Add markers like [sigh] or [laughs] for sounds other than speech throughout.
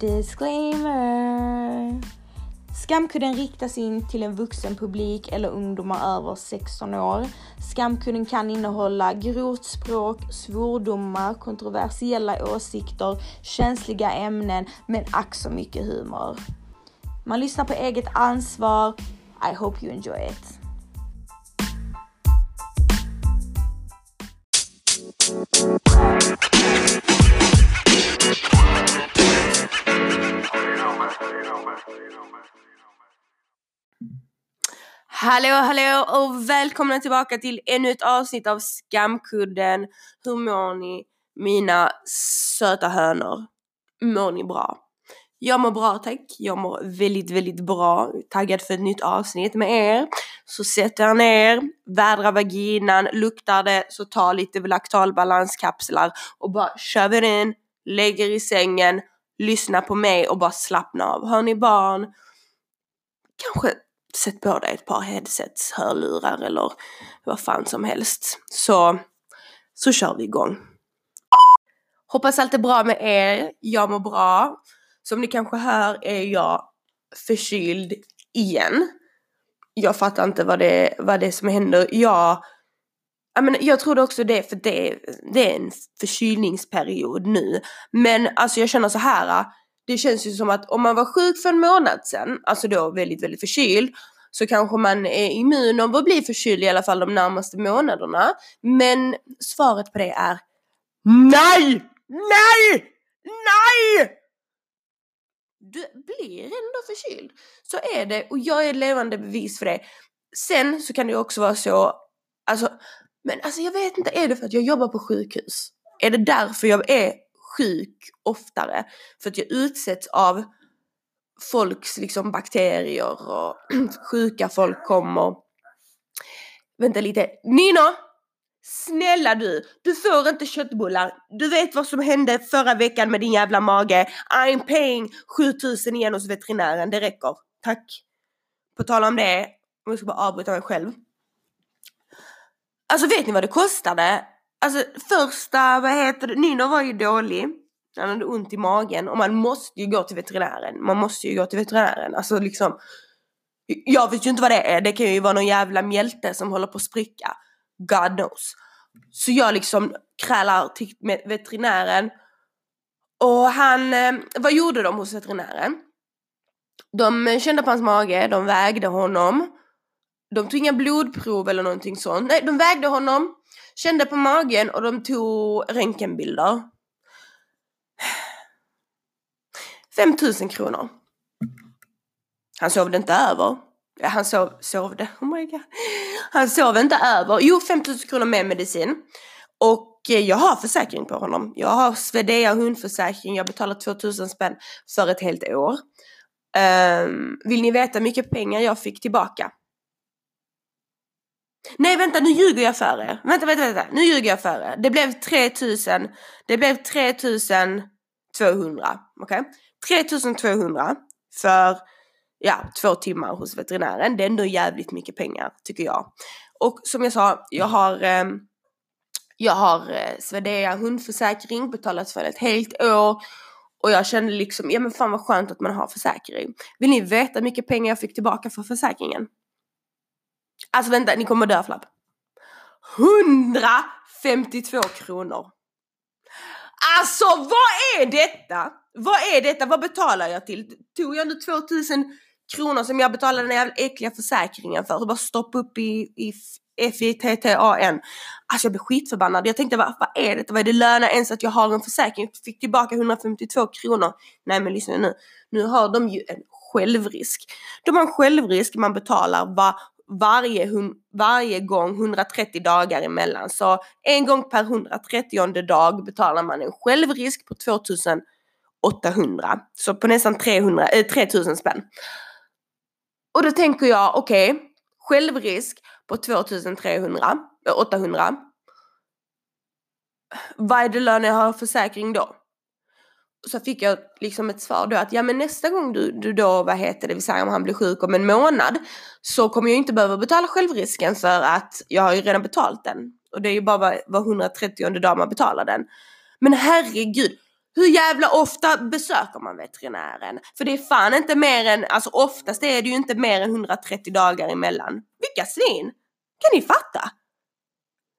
Disclaimer! Skamkudden riktas in till en vuxen publik eller ungdomar över 16 år. Skamkudden kan innehålla grovt språk, svordomar, kontroversiella åsikter, känsliga ämnen, men ack så mycket humor. Man lyssnar på eget ansvar. I hope you enjoy it. Hallå hallå och välkomna tillbaka till ännu ett avsnitt av Skamkudden. Hur mår ni mina söta hönor? Mår ni bra? Jag mår bra tack. Jag mår väldigt, väldigt bra. Taggad för ett nytt avsnitt med er. Så sätt er ner, vädra vaginan, luktar det så ta lite laktalbalanskapslar och bara kör vi in, lägger i sängen, lyssna på mig och bara slappna av. Har ni barn? Kanske sätt på dig ett par headsets, hörlurar eller vad fan som helst. Så, så kör vi igång. Hoppas allt är bra med er. Jag mår bra. Som ni kanske hör är jag förkyld igen. Jag fattar inte vad det, vad det är som händer. Jag, jag, menar, jag trodde också det för det, det är en förkylningsperiod nu. Men alltså jag känner så här. Det känns ju som att om man var sjuk för en månad sedan, alltså då väldigt, väldigt förkyld, så kanske man är immun om att bli förkyld i alla fall de närmaste månaderna. Men svaret på det är NEJ! NEJ! NEJ! Du blir ändå förkyld. Så är det och jag är ett levande bevis för det. Sen så kan det också vara så, alltså, men alltså jag vet inte, är det för att jag jobbar på sjukhus? Är det därför jag är sjuk oftare? För att jag utsätts av folks liksom bakterier och [clears throat] sjuka folk kommer. Vänta lite. Nina! Snälla du, du får inte köttbullar. Du vet vad som hände förra veckan med din jävla mage. I'm paying 7000 igen hos veterinären, det räcker. Tack. På tal om det, om jag ska bara avbryta mig själv. Alltså vet ni vad det kostade? Alltså första, vad heter det, Nino var ju dålig. Han hade ont i magen och man måste ju gå till veterinären. Man måste ju gå till veterinären. Alltså liksom. Jag vet ju inte vad det är. Det kan ju vara någon jävla mjälte som håller på att spricka. God knows. Så jag liksom krälar till veterinären. Och han, eh, vad gjorde de hos veterinären? De kände på hans mage, de vägde honom. De tog inga blodprov eller någonting sånt. Nej, de vägde honom, kände på magen och de tog röntgenbilder. 5000 kronor. Han sov inte över. Han sov, sovde, oh my god. Han sov inte över. Jo, 5000 kronor med medicin. Och eh, jag har försäkring på honom. Jag har Swedea hundförsäkring. Jag betalar 2000 spänn för ett helt år. Um, vill ni veta hur mycket pengar jag fick tillbaka? Nej vänta, nu ljuger jag för er. Vänta, vänta, vänta. Nu ljuger jag för er. Det blev 3000. Det blev 3200. Okej? Okay? 3200 för ja, två timmar hos veterinären. Det är ändå jävligt mycket pengar tycker jag. Och som jag sa, jag har eh, jag har eh, Swedea hundförsäkring, betalat för ett helt år och jag kände liksom, ja men fan vad skönt att man har försäkring. Vill ni veta hur mycket pengar jag fick tillbaka för försäkringen? Alltså vänta, ni kommer dö flabb. 152 kronor. Alltså vad är detta? Vad är detta? Vad betalar jag till? Tog jag nu 2000 kronor som jag betalade den jävla äckliga försäkringen för och bara stoppa upp i, i F-I-T-T-A-N. Alltså jag blev skitförbannad. Jag tänkte vad, vad är detta? Vad är det lönar ens att jag har en försäkring? Jag fick tillbaka 152 kronor. Nej men lyssna nu. Nu har de ju en självrisk. De har en självrisk man betalar var, varje, varje gång 130 dagar emellan. Så en gång per 130 dag betalar man en självrisk på 2800. Så på nästan 300, äh, 3000 spänn. Och då tänker jag, okej, okay, självrisk på 2300, 800. Eh, Vad är det lön jag har försäkring då? Så fick jag liksom ett svar då att ja men nästa gång du, du då, vad heter det, vi säger om han blir sjuk om en månad så kommer jag inte behöva betala självrisken för att jag har ju redan betalt den. Och det är ju bara var 130 dag man betalar den. Men herregud, hur jävla ofta besöker man veterinären? För det är fan inte mer än, alltså oftast är det ju inte mer än 130 dagar emellan. Vilka svin! Kan ni fatta?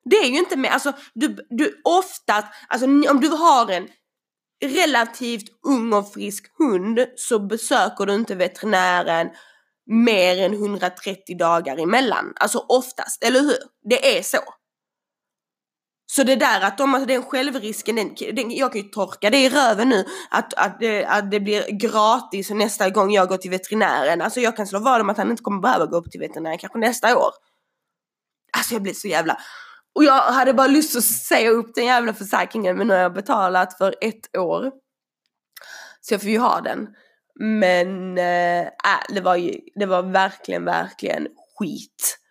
Det är ju inte mer, alltså du, du oftast, alltså om du har en relativt ung och frisk hund så besöker du inte veterinären mer än 130 dagar emellan. Alltså oftast, eller hur? Det är så. Så det där att de, alltså den självrisken, den, den, jag kan ju torka det i röven nu att, att, det, att det blir gratis nästa gång jag går till veterinären. Alltså jag kan slå vad om att han inte kommer behöva gå upp till veterinären kanske nästa år. Alltså jag blir så jävla... Och jag hade bara lust att säga upp den jävla försäkringen men nu har jag betalat för ett år. Så jag får ju ha den. Men eh, äh, det var ju, det var verkligen, verkligen skit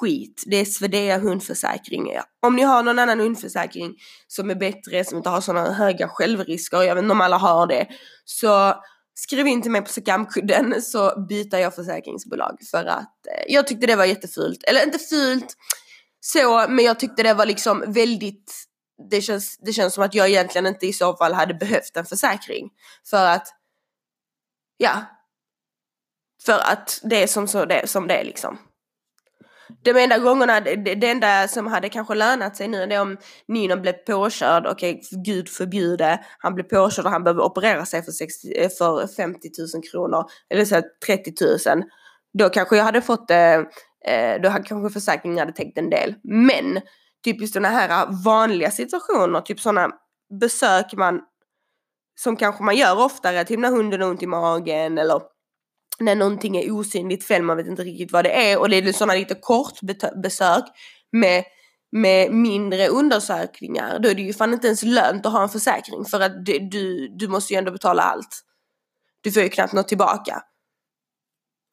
skit. Det är Swedea hundförsäkring. Om ni har någon annan hundförsäkring som är bättre, som inte har sådana höga självrisker, jag vet inte om alla har det, så skriv in till mig på skamkudden så byter jag försäkringsbolag för att eh, jag tyckte det var jättefult. Eller inte fult så, men jag tyckte det var liksom väldigt det känns, det känns som att jag egentligen inte i så fall hade behövt en försäkring. För att, ja. För att det är som, så det, som det är liksom de enda gångerna, det, det enda som hade kanske lönat sig nu det är om Nino blev påkörd, okej okay, gud förbjude, han blev påkörd och han behöver operera sig för, 60, för 50 000 kronor, eller så 30 000. Då kanske jag hade fått, eh, eh, då hade kanske försäkringen hade täckt en del. Men typiskt sådana här vanliga situationer, typ sådana besök man som kanske man gör oftare, typ när hunden har ont i magen eller när någonting är osynligt fel, man vet inte riktigt vad det är och det är sådana lite kort besök med, med mindre undersökningar, då är det ju fan inte ens lönt att ha en försäkring för att du, du måste ju ändå betala allt. Du får ju knappt något tillbaka.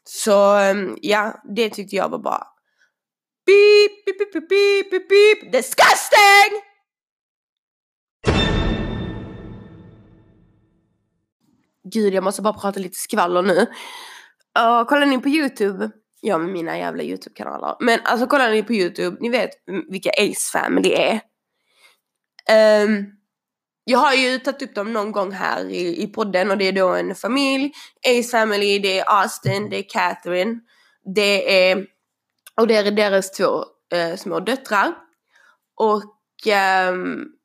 Så ehm, ja, det tyckte jag var bra. Beep, beep, beep, beep, beep, beep, beep, disgusting! Gud, jag måste bara prata lite skvaller nu. Uh, kollar ni på YouTube, ja med mina jävla YouTube-kanaler, men alltså kollar ni på YouTube, ni vet vilka Ace Family är. Um, jag har ju tagit upp dem någon gång här i, i podden och det är då en familj, Ace Family, det är Austin, det är Catherine, det är, och det är deras två eh, små döttrar. Och eh,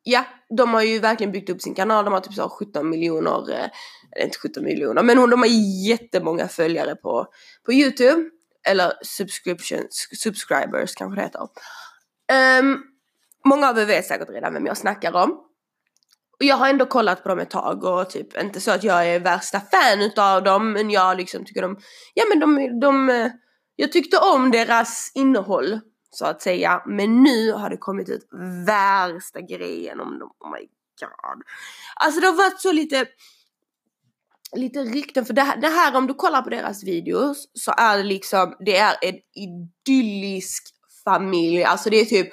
ja, de har ju verkligen byggt upp sin kanal, de har typ så 17 miljoner uh, eller inte 17 miljoner, men de har jättemånga följare på, på YouTube. Eller subscriptions, subscribers kanske det heter. Um, många av er vet säkert redan vem jag snackar om. Och jag har ändå kollat på dem ett tag och typ inte så att jag är värsta fan utav dem men jag liksom tycker de, ja men de, de, jag tyckte om deras innehåll så att säga. Men nu har det kommit ut värsta grejen om dem, oh my god. Alltså det har varit så lite lite rykten, för det här, det här, om du kollar på deras videos så är det liksom, det är en idyllisk familj, alltså det är typ,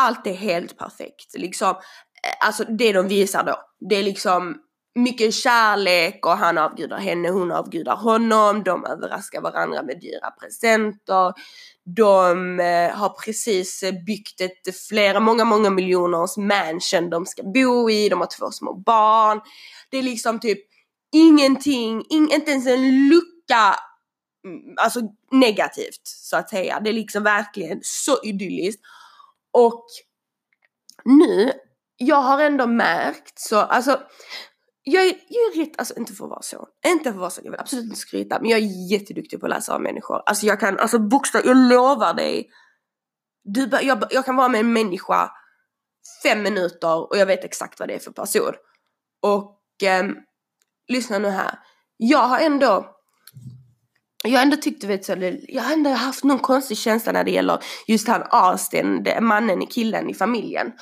allt är helt perfekt liksom. Eh, alltså det de visar då, det är liksom mycket kärlek och han avgudar henne, hon avgudar honom, de överraskar varandra med dyra presenter. De eh, har precis eh, byggt ett flera, många, många miljoners mansion de ska bo i, de har två små barn. Det är liksom typ ingenting, in, inte ens en lucka mm, alltså negativt så att säga. Det är liksom verkligen så idylliskt. Och nu, jag har ändå märkt så, alltså jag är, jag är rätt, alltså inte för att vara så, inte för att vara så, jag vill absolut inte skryta, men jag är jätteduktig på att läsa av människor. Alltså jag kan, alltså bokstavligt, jag lovar dig, du, jag, jag kan vara med en människa fem minuter och jag vet exakt vad det är för person. Och eh, lyssna nu här. Jag har ändå jag har ändå tyckt, du vet så, jag har ändå haft någon konstig känsla när det gäller just han Austin, mannen, killen i familjen.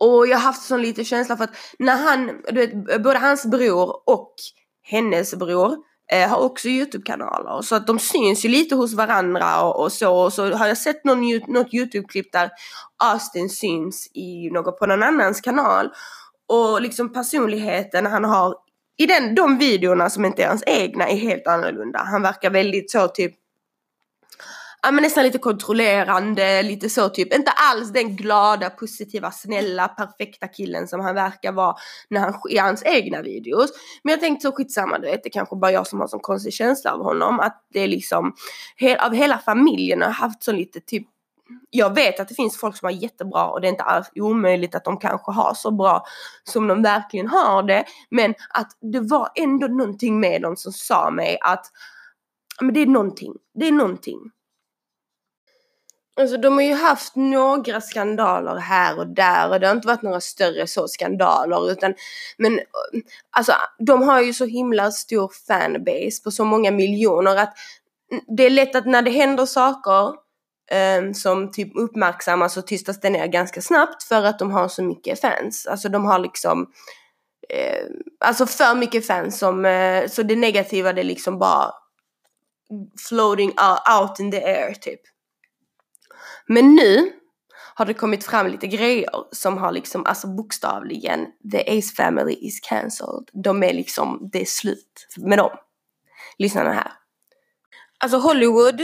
Och jag har haft sån lite känsla för att när han, du vet, både hans bror och hennes bror eh, har också YouTube-kanaler. Så att de syns ju lite hos varandra och, och så. Och så har jag sett någon, något YouTube-klipp där Austin syns i något, på någon annans kanal. Och liksom personligheten han har i den, de videorna som inte är hans egna är helt annorlunda. Han verkar väldigt så typ ja, men nästan lite kontrollerande, lite så typ. Inte alls den glada, positiva, snälla, perfekta killen som han verkar vara när han, i hans egna videos. Men jag tänkte så skitsamma, du vet, det är kanske bara jag som har sån konstig känsla av honom. Att det är liksom, av hela familjen har haft så lite typ jag vet att det finns folk som har jättebra och det är inte alls omöjligt att de kanske har så bra som de verkligen har det. Men att det var ändå någonting med dem som sa mig att men det är någonting, det är någonting. Alltså de har ju haft några skandaler här och där och det har inte varit några större så skandaler utan men alltså de har ju så himla stor fanbase på så många miljoner att det är lätt att när det händer saker eh, som typ uppmärksammas så tystas det ner ganska snabbt för att de har så mycket fans. Alltså de har liksom eh, alltså för mycket fans som, eh, så det negativa det är liksom bara floating uh, out in the air typ. Men nu har det kommit fram lite grejer som har liksom, alltså bokstavligen, the Ace family is cancelled. De är liksom, det är slut med dem. Lyssna nu här. Alltså Hollywood,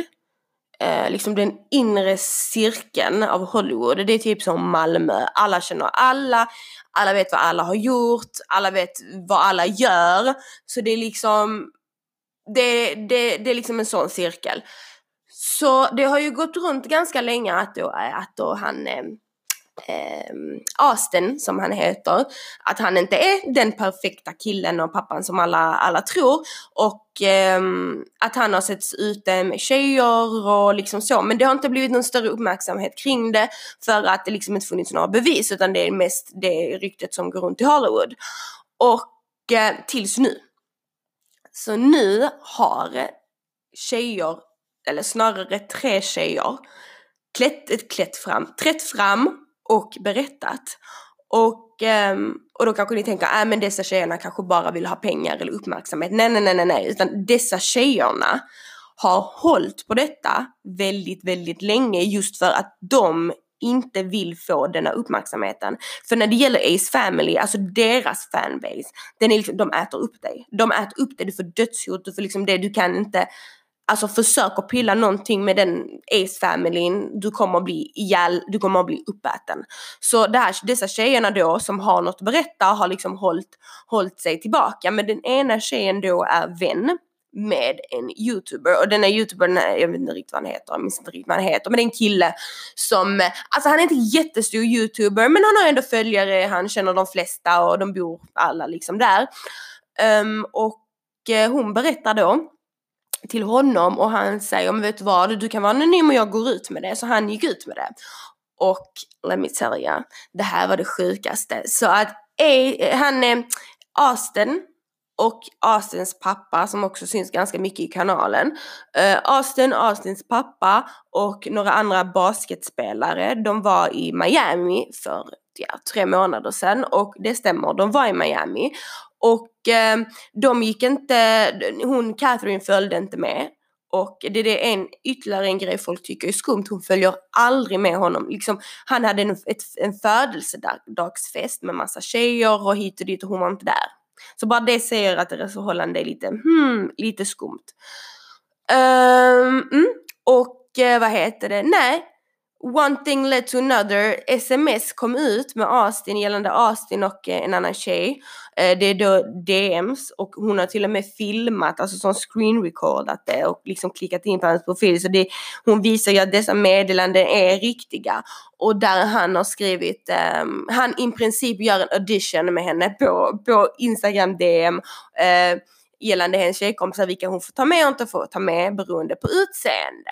eh, liksom den inre cirkeln av Hollywood, det är typ som Malmö. Alla känner alla, alla vet vad alla har gjort, alla vet vad alla gör. Så det är liksom, det, det, det är liksom en sån cirkel. Så det har ju gått runt ganska länge att då, att då han eh, Austin, som han heter, att han inte är den perfekta killen och pappan som alla, alla tror. Och eh, att han har setts ute med tjejer och liksom så. Men det har inte blivit någon större uppmärksamhet kring det för att det liksom inte funnits några bevis utan det är mest det ryktet som går runt i Hollywood. Och eh, tills nu. Så nu har tjejer eller snarare tre tjejer, klätt, klätt fram, trätt fram och berättat. Och, ehm, och då kanske ni tänker, äh, men dessa tjejerna kanske bara vill ha pengar eller uppmärksamhet. Nej, nej, nej, nej, nej, utan dessa tjejerna har hållit på detta väldigt, väldigt länge just för att de inte vill få denna uppmärksamheten. För när det gäller Ace Family, alltså deras fanbase, den är liksom, de äter upp dig. De äter upp dig, du får dödshot, du får liksom det, du kan inte Alltså försök att pilla någonting med den Ace-familjen, du kommer att bli ihjäl, du kommer att bli uppäten. Så det här, dessa tjejerna då som har något att berätta har liksom hållit, hållit sig tillbaka. Men den ena tjejen då är vän med en youtuber och denna youtubern, jag vet inte riktigt vad han heter, jag minns inte riktigt vad han heter, men det är en kille som, alltså han är inte jättestor youtuber men han har ändå följare, han känner de flesta och de bor alla liksom där. Um, och eh, hon berättar då till honom och han säger, men vet du vad, du kan vara anonym och jag går ut med det. Så han gick ut med det. Och let me tell you, det här var det sjukaste. Så att eh, han, eh, Austin och Austins pappa som också syns ganska mycket i kanalen. Eh, Austin, Austins pappa och några andra basketspelare, de var i Miami för ja, tre månader sedan och det stämmer, de var i Miami och eh, de gick inte, hon Catherine följde inte med. Och det är det en, ytterligare en grej folk tycker är skumt, hon följer aldrig med honom. Liksom, han hade en, ett, en födelsedagsfest med massa tjejer och hit och dit och hon var inte där. Så bara det säger att deras förhållande är lite, hmm, lite skumt. Um, mm, och eh, vad heter det, nej, One thing led to another. Sms kom ut med Austin gällande Austin och eh, en annan tjej. Eh, det är då DMs och hon har till och med filmat, alltså som screen recordat det och liksom klickat in på hans profil. Så det, hon visar ju att dessa meddelanden är riktiga. Och där han har skrivit, um, han i princip gör en audition med henne på, på Instagram DM. Uh, eh, gällande hennes tjejkompisar, vilka hon får ta med och inte får ta med beroende på utseende.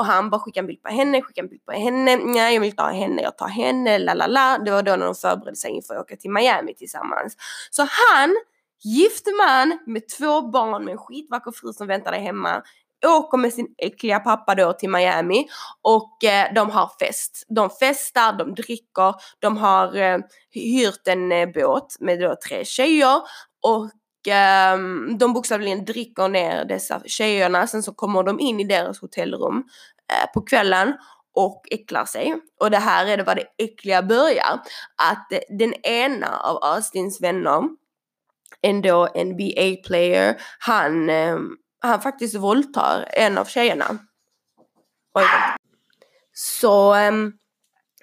Och han bara skickar en bild på henne, skickar en bild på henne, nej jag vill inte ha henne, jag tar henne, la la la. Det var då när de förberedde sig inför att åka till Miami tillsammans. Så han, gift man med två barn med en skitvacker fru som väntar där hemma, åker med sin äckliga pappa då till Miami och eh, de har fest. De festar, de dricker, de har eh, hyrt en eh, båt med då tre tjejer och Ehm, de bokstavligen dricker ner dessa tjejerna. Sen så kommer de in i deras hotellrum eh, på kvällen och äcklar sig. Och det här är det var det äckliga börjar. Att eh, den ena av Austins vänner, ändå NBA-player, han, ehm, han faktiskt våldtar en av tjejerna. Oj, så ehm,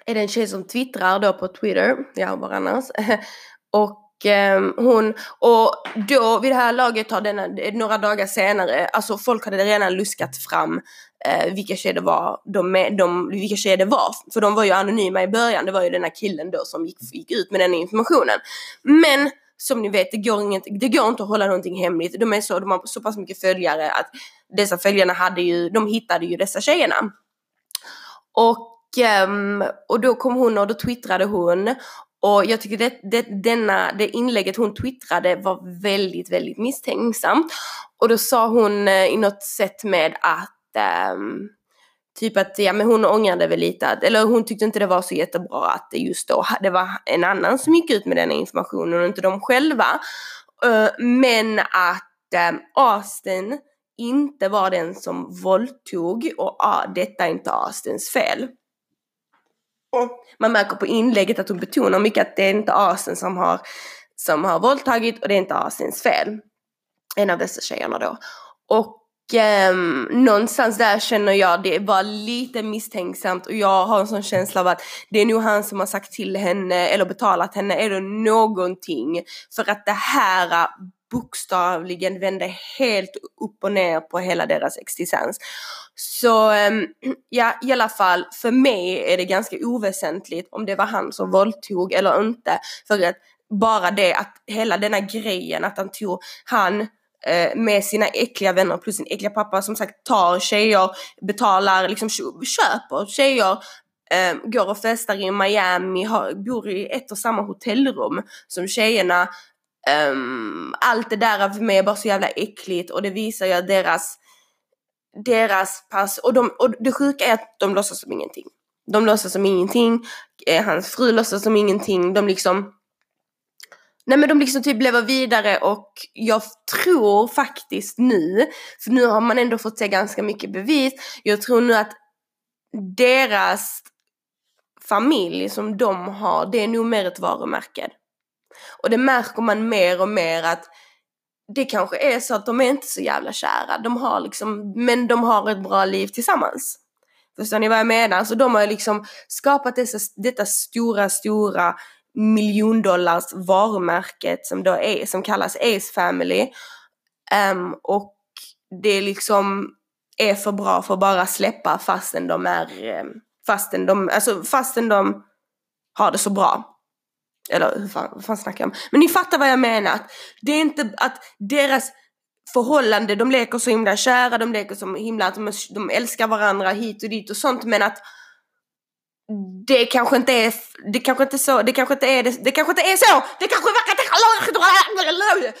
är det en tjej som twittrar då på Twitter, ja var annars. [laughs] och Ehm, hon, och då vid det här laget har denna, några dagar senare, alltså folk hade redan luskat fram eh, vilka tjejer det var, de, de, vilka tjejer det var. För de var ju anonyma i början, det var ju den här killen då som gick, gick ut med den informationen. Men som ni vet, det går, inget, det går inte att hålla någonting hemligt. De, är så, de har så pass mycket följare att dessa följarna hade ju, de hittade ju dessa tjejerna. Och, ehm, och då kom hon och då twittrade hon och jag tycker det, det, denna, det inlägget hon twittrade var väldigt, väldigt misstänksamt. Och då sa hon eh, i något sätt med att um, typ att ja, men hon ångrade väl lite, att, eller hon tyckte inte det var så jättebra att det just då det var en annan som gick ut med den informationen och inte de själva. Eh, men att ehm, Austin inte var den som våldtog och ah, detta är inte Austins fel. Och man märker på inlägget att hon betonar mycket att det är inte Asien som har, som har våldtagit och det är inte Asiens fel. En av dessa tjejerna då. Och eh, någonstans där känner jag det var lite misstänksamt och jag har en sån känsla av att det är nog han som har sagt till henne eller betalat henne eller någonting för att det här bokstavligen vände helt upp och ner på hela deras existens. Så ehm, [clears throat] ja, i alla fall för mig är det ganska oväsentligt om det var han som våldtog eller inte. För att bara det att hela denna grejen att han tog, han eh, med sina äckliga vänner plus sin äckliga pappa som sagt tar tjejer, betalar, liksom köper tjejer eh, går och festar i Miami, har, bor i ett och samma hotellrum som tjejerna. Um, allt det där för mig är bara så jävla äckligt och det visar ju att deras, deras pass, och, de, och det sjuka är att de låtsas som ingenting. De låtsas som ingenting, eh, hans fru låtsas som ingenting, de liksom Nej men de liksom typ lever vidare och jag tror faktiskt nu, för nu har man ändå fått se ganska mycket bevis, jag tror nu att deras familj som de har, det är nog mer ett varumärke. Och det märker man mer och mer att det kanske är så att de är inte så jävla kära, de har liksom, men de har ett bra liv tillsammans. Förstår ni vad jag menar? Så de har liksom skapat dessa, detta stora, stora miljondollars varumärket som då är, som kallas Ace Family. Um, och det liksom är för bra för att bara släppa fastän de är, ehm, fastän de, alltså fastän de har det så bra. Eller hur fan, vad fan snackar jag om? Men ni fattar vad jag menar. Det är inte att deras förhållande, de leker så himla kära, de leker så himla att de, de älskar varandra hit och dit och sånt men att det kanske inte är, det kanske inte är så, det kanske inte är det, det kanske inte är så, det kanske verkar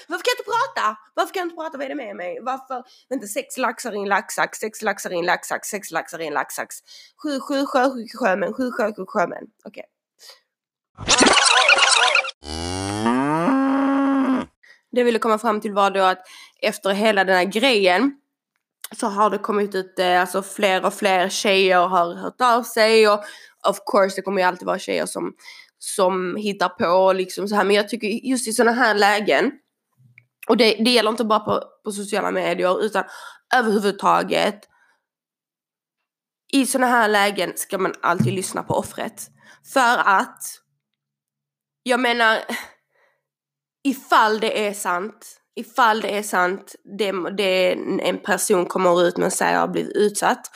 Varför kan jag inte prata? Varför kan jag inte prata? Vad är det med mig? Varför? Vänta, sex laxar i en laxax, sex laxar i en laxax, sex laxar i en laxax. Sju, sju sjömän, sju sjömän, okej. Okay. Det jag ville komma fram till var då att efter hela den här grejen så har det kommit ut, eh, alltså fler och fler tjejer har hört av sig och of course det kommer ju alltid vara tjejer som, som hittar på liksom så här men jag tycker just i sådana här lägen och det, det gäller inte bara på, på sociala medier utan överhuvudtaget i sådana här lägen ska man alltid lyssna på offret. För att jag menar ifall det är sant, ifall det är sant, det, det en person kommer ut med och säger har blivit utsatt.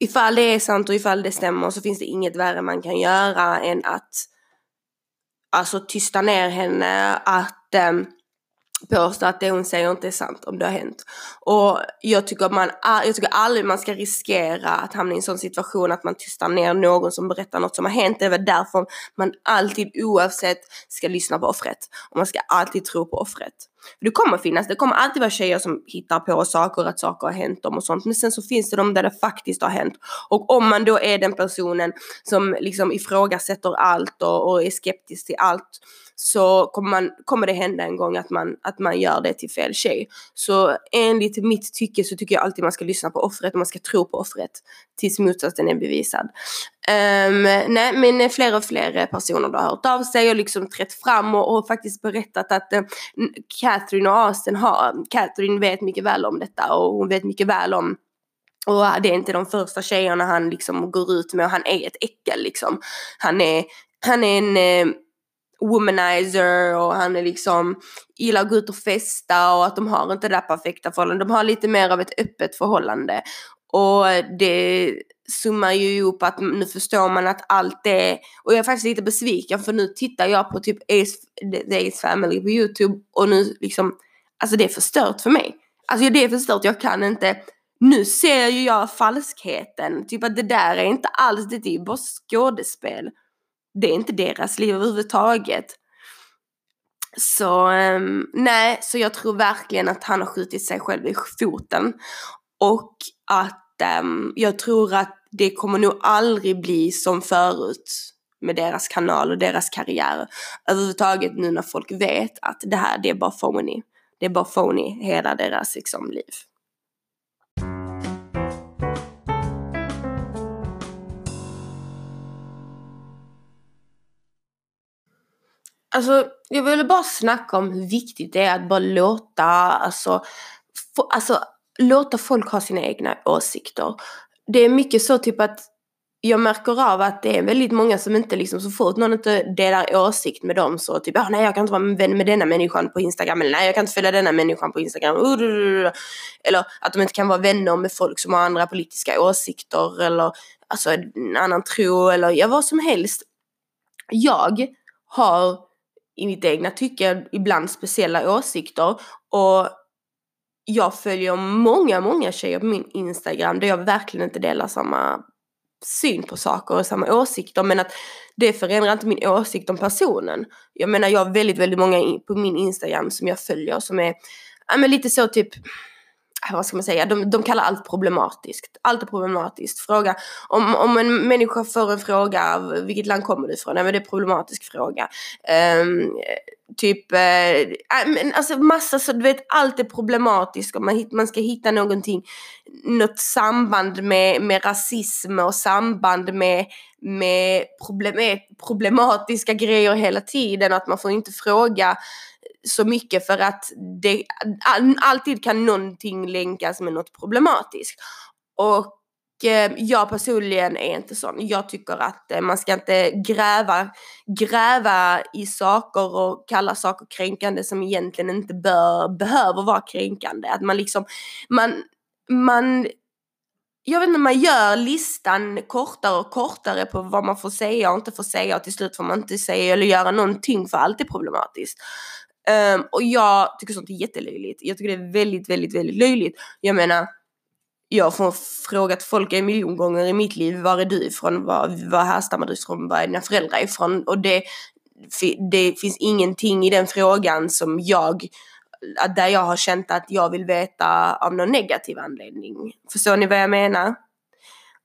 Ifall det är sant och ifall det stämmer så finns det inget värre man kan göra än att alltså tysta ner henne, att um, påstå att det hon säger inte är sant om det har hänt. Och jag tycker, man, jag tycker aldrig man ska riskera att hamna i en sån situation att man tystar ner någon som berättar något som har hänt. Det är väl därför man alltid oavsett ska lyssna på offret. Och man ska alltid tro på offret. Det kommer finnas, det kommer alltid vara tjejer som hittar på saker, att saker har hänt dem och sånt. Men sen så finns det de där det faktiskt har hänt. Och om man då är den personen som liksom ifrågasätter allt och, och är skeptisk till allt så kommer, man, kommer det hända en gång att man, att man gör det till fel tjej. Så enligt mitt tycke så tycker jag alltid man ska lyssna på offret och man ska tro på offret tills motsatsen är bevisad. Um, nej men fler och fler personer har hört av sig och liksom trätt fram och, och faktiskt berättat att uh, Catherine och Austin har, Catherine vet mycket väl om detta och hon vet mycket väl om Och det är inte de första tjejerna han liksom går ut med och han är ett äckel liksom. Han är, han är en uh, womanizer och han är liksom gillar att gå ut och festa och att de har inte det där perfekta förhållandet. De har lite mer av ett öppet förhållande. Och det summar ju ihop att nu förstår man att allt det, och jag är faktiskt lite besviken för nu tittar jag på typ Ace, The Ace Family på YouTube och nu liksom, alltså det är förstört för mig. Alltså det är förstört, jag kan inte, nu ser ju jag falskheten, typ att det där är inte alls, det är ju bara skådespel. Det är inte deras liv överhuvudtaget. Så um, nej, så jag tror verkligen att han har skjutit sig själv i foten. Och att um, jag tror att det kommer nog aldrig bli som förut med deras kanal och deras karriär. Överhuvudtaget nu när folk vet att det här, det är bara phony. Det är bara phony, hela deras liksom, liv. Alltså, jag ville bara snacka om hur viktigt det är att bara låta, alltså, få, alltså låta folk ha sina egna åsikter. Det är mycket så typ att jag märker av att det är väldigt många som inte liksom så fort någon inte delar åsikt med dem så typ, ah, nej jag kan inte vara vän med denna människan på Instagram eller nej jag kan inte följa denna människan på Instagram. Uh, eller att de inte kan vara vänner med folk som har andra politiska åsikter eller alltså en annan tro eller ja vad som helst. Jag har i mitt egna tycke ibland speciella åsikter och jag följer många, många tjejer på min Instagram där jag verkligen inte delar samma syn på saker och samma åsikter men att det förändrar inte min åsikt om personen. Jag menar jag har väldigt, väldigt många på min Instagram som jag följer som är ja, men lite så typ Äh, vad ska man säga, de, de kallar allt problematiskt. Allt är problematiskt. Fråga, om, om en människa får en fråga, vilket land kommer du ifrån? Nej men det är en problematisk fråga. Um, typ, uh, alltså massa så, du vet allt är problematiskt och man, man ska hitta någonting, något samband med, med rasism och samband med, med problem, problematiska grejer hela tiden och att man får inte fråga så mycket för att det alltid kan någonting länkas med något problematiskt. Och eh, jag personligen är inte sån. Jag tycker att eh, man ska inte gräva, gräva i saker och kalla saker kränkande som egentligen inte bör, behöver vara kränkande. Att man liksom, man, man jag vet inte, man gör listan kortare och kortare på vad man får säga och inte får säga och till slut får man inte säga eller göra någonting för allt är problematiskt. Um, och jag tycker sånt är jättelöjligt. Jag tycker det är väldigt, väldigt, väldigt löjligt. Jag menar, jag har frågat folk en miljon gånger i mitt liv, var är du ifrån? Var, var härstammar du ifrån? Var är dina föräldrar ifrån? Och det, det finns ingenting i den frågan som jag, där jag har känt att jag vill veta av någon negativ anledning. Förstår ni vad jag menar?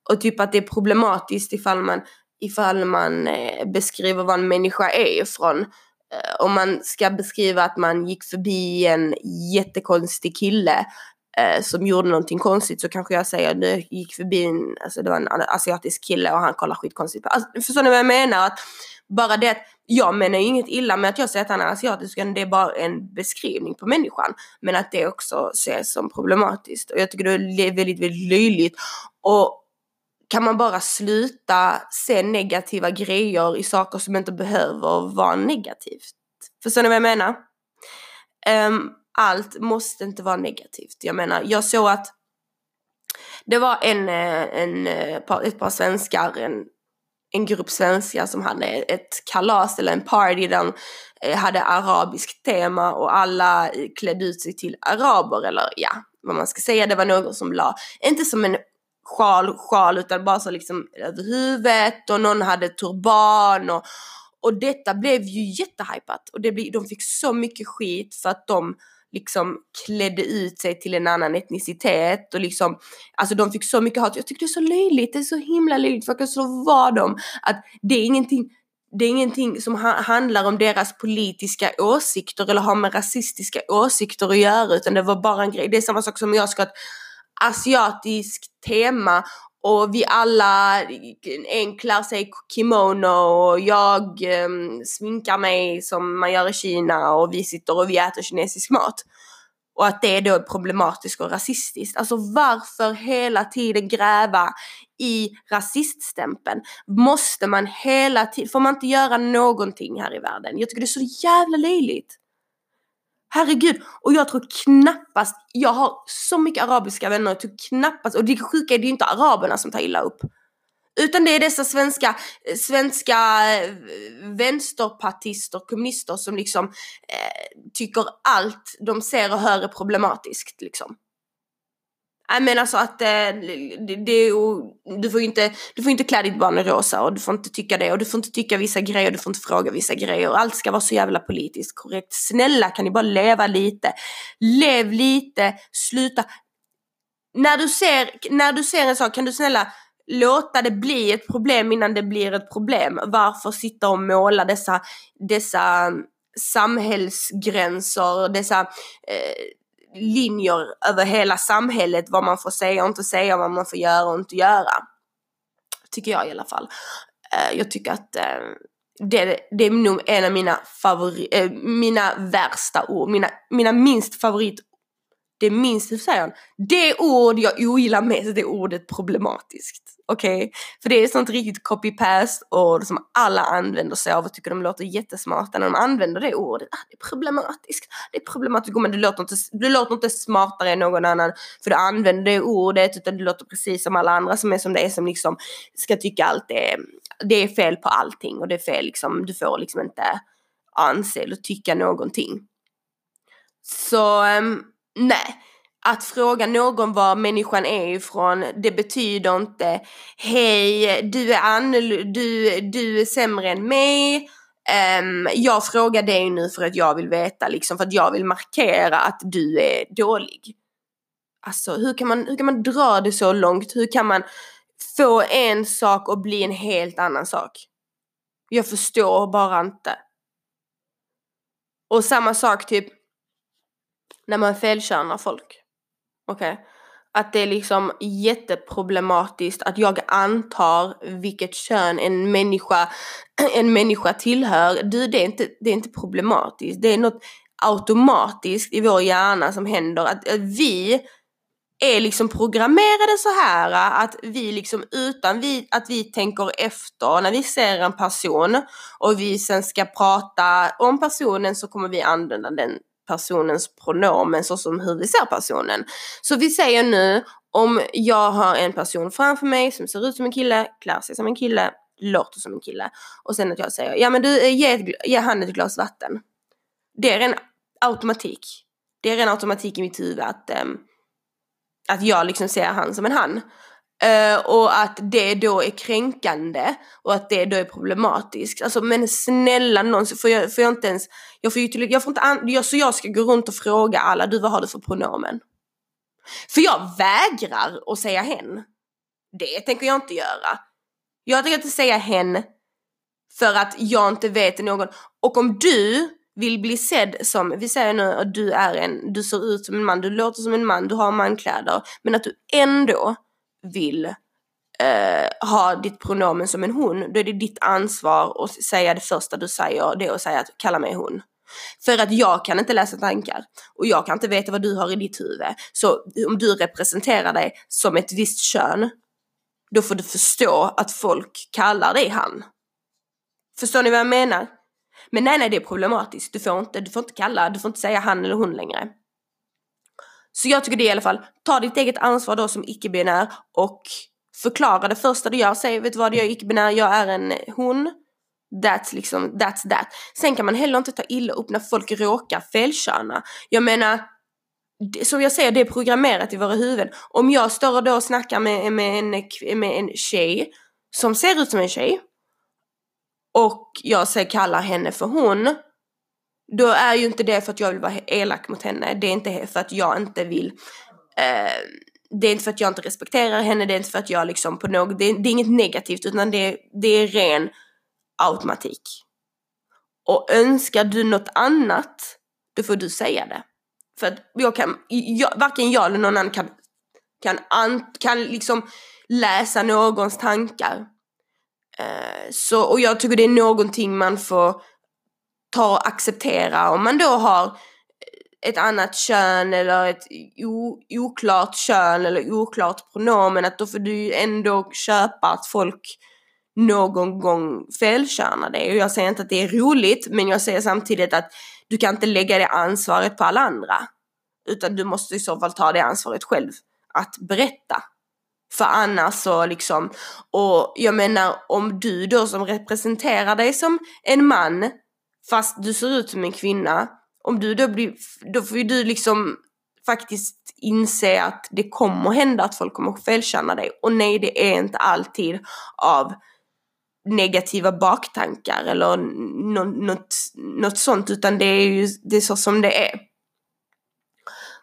Och typ att det är problematiskt ifall man, ifall man eh, beskriver vad en människa är ifrån Eh, om man ska beskriva att man gick förbi en jättekonstig kille eh, som gjorde någonting konstigt så kanske jag säger nu gick förbi en, alltså det var en asiatisk kille och han kollar skitkonstigt på. Alltså, förstår ni vad jag menar? Att bara det att jag menar inget illa med att jag säger att han är asiatisk, det är bara en beskrivning på människan. Men att det också ses som problematiskt. Och jag tycker det är väldigt, väldigt löjligt. Och kan man bara sluta se negativa grejer i saker som inte behöver vara negativt. Förstår ni vad jag menar? Um, allt måste inte vara negativt. Jag menar, jag såg att det var en, eh, en, eh, ett par svenskar, en, en grupp svenskar som hade ett kalas eller en party där de hade arabiskt tema och alla klädde ut sig till araber eller ja, vad man ska säga. Det var någon som la, inte som en sjal, sjal utan bara så liksom över huvudet och någon hade turban och, och detta blev ju jättehypat och det blev, de fick så mycket skit för att de liksom klädde ut sig till en annan etnicitet och liksom, alltså de fick så mycket hat. Jag tycker det är så löjligt, det är så himla löjligt för så var de att det är ingenting det är ingenting som ha handlar om deras politiska åsikter eller har med rasistiska åsikter att göra utan det var bara en grej. Det är samma sak som jag ska att asiatiskt tema och vi alla en sig kimono och jag um, sminkar mig som man gör i Kina och vi sitter och vi äter kinesisk mat. Och att det då är problematiskt och rasistiskt. Alltså varför hela tiden gräva i rasiststämpeln? Måste man hela tiden, får man inte göra någonting här i världen? Jag tycker det är så jävla löjligt. Herregud, och jag tror knappast, jag har så mycket arabiska vänner, jag tror knappast, och det sjuka är det ju inte araberna som tar illa upp. Utan det är dessa svenska, eh, svenska eh, vänsterpartister, kommunister som liksom eh, tycker allt de ser och hör är problematiskt liksom. Nej men alltså att eh, det, det, du får ju inte, du får inte klä ditt barn i rosa och du får inte tycka det och du får inte tycka vissa grejer och du får inte fråga vissa grejer och allt ska vara så jävla politiskt korrekt. Snälla kan ni bara leva lite? Lev lite, sluta. När du ser, när du ser en sak kan du snälla låta det bli ett problem innan det blir ett problem. Varför sitta och måla dessa, dessa mm, samhällsgränser, dessa eh, linjer över hela samhället, vad man får säga och inte säga, vad man får göra och inte göra. Tycker jag i alla fall. Eh, jag tycker att eh, det, det är nog en av mina favori, eh, mina värsta ord, mina, mina minst favorit det minst, hur säger han? Det ord jag ogillar mest, det är ordet problematiskt. Okej? Okay? För det är sånt riktigt copy-paste ord som alla använder sig av och tycker de låter jättesmarta när de använder det ordet. Ah, det är problematiskt. Det är problematiskt. Men du låter, inte, du låter inte smartare än någon annan för du använder det ordet utan du låter precis som alla andra som är som det är som liksom ska tycka allt är, det är fel på allting och det är fel liksom, du får liksom inte anse eller tycka någonting. Så um, nej, att fråga någon var människan är ifrån, det betyder inte hej, du är annorlunda, du, du är sämre än mig. Um, jag frågar dig nu för att jag vill veta, liksom, för att jag vill markera att du är dålig. Alltså hur kan man, hur kan man dra det så långt? Hur kan man få en sak att bli en helt annan sak? Jag förstår bara inte. Och samma sak typ när man felkönar folk. Okej? Okay? Att det är liksom jätteproblematiskt att jag antar vilket kön en människa, [clears throat] en människa tillhör. Du, det är, inte, det är inte problematiskt. Det är något automatiskt i vår hjärna som händer. Att, att vi är liksom programmerade så här att vi liksom utan vi, att vi tänker efter när vi ser en person och vi sen ska prata om personen så kommer vi använda den personens pronomen så som hur vi ser personen. Så vi säger nu om jag har en person framför mig som ser ut som en kille, klär sig som en kille, låter som en kille och sen att jag säger ja men du eh, ge, ett, ge han ett glas vatten. Det är en automatik. Det är en automatik i mitt huvud att, äm, att jag liksom ser han som en han. Uh, och att det då är kränkande och att det då är problematiskt. Alltså men snälla någon, får jag, får jag inte ens, jag får ju till, jag får inte, an, jag, så jag ska gå runt och fråga alla, du vad har du för pronomen? För jag vägrar att säga hen. Det tänker jag inte göra. Jag tänker inte säga hen för att jag inte vet någon. Och om du vill bli sedd som, vi säger nu att du är en, du ser ut som en man, du låter som en man, du har mankläder, men att du ändå vill eh, ha ditt pronomen som en hon, då är det ditt ansvar att säga det första du säger, det är att säga att kalla mig hon. För att jag kan inte läsa tankar och jag kan inte veta vad du har i ditt huvud. Så om du representerar dig som ett visst kön, då får du förstå att folk kallar dig han. Förstår ni vad jag menar? Men nej, nej, det är problematiskt. Du får inte, du får inte kalla, du får inte säga han eller hon längre. Så jag tycker det i alla fall, ta ditt eget ansvar då som icke-binär och förklara det första du gör. Säg, vet du vad, jag är icke-binär, jag är en hon. That's liksom, that's that. Sen kan man heller inte ta illa upp när folk råkar felköna. Jag menar, som jag säger, det är programmerat i våra huvuden. Om jag står då och snackar med, med, en, med en tjej som ser ut som en tjej och jag säger, kallar henne för hon då är ju inte det för att jag vill vara elak mot henne. Det är inte för att jag inte vill eh, det är inte för att jag inte respekterar henne, det är inte för att jag liksom på något, det, det är inget negativt utan det, det är ren automatik. Och önskar du något annat, då får du säga det. För att jag kan, jag, varken jag eller någon annan kan, kan, an, kan liksom läsa någons tankar. Eh, så, och jag tycker det är någonting man får ta och acceptera om man då har ett annat kön eller ett oklart kön eller oklart pronomen att då får du ju ändå köpa att folk någon gång felkönar dig. Och jag säger inte att det är roligt men jag säger samtidigt att du kan inte lägga det ansvaret på alla andra. Utan du måste i så fall ta det ansvaret själv att berätta. För annars så liksom, och jag menar om du då som representerar dig som en man fast du ser ut som en kvinna, om du då blir, då får ju du liksom faktiskt inse att det kommer hända att folk kommer felkänna dig. Och nej, det är inte alltid av negativa baktankar eller något, något sånt utan det är ju det är så som det är.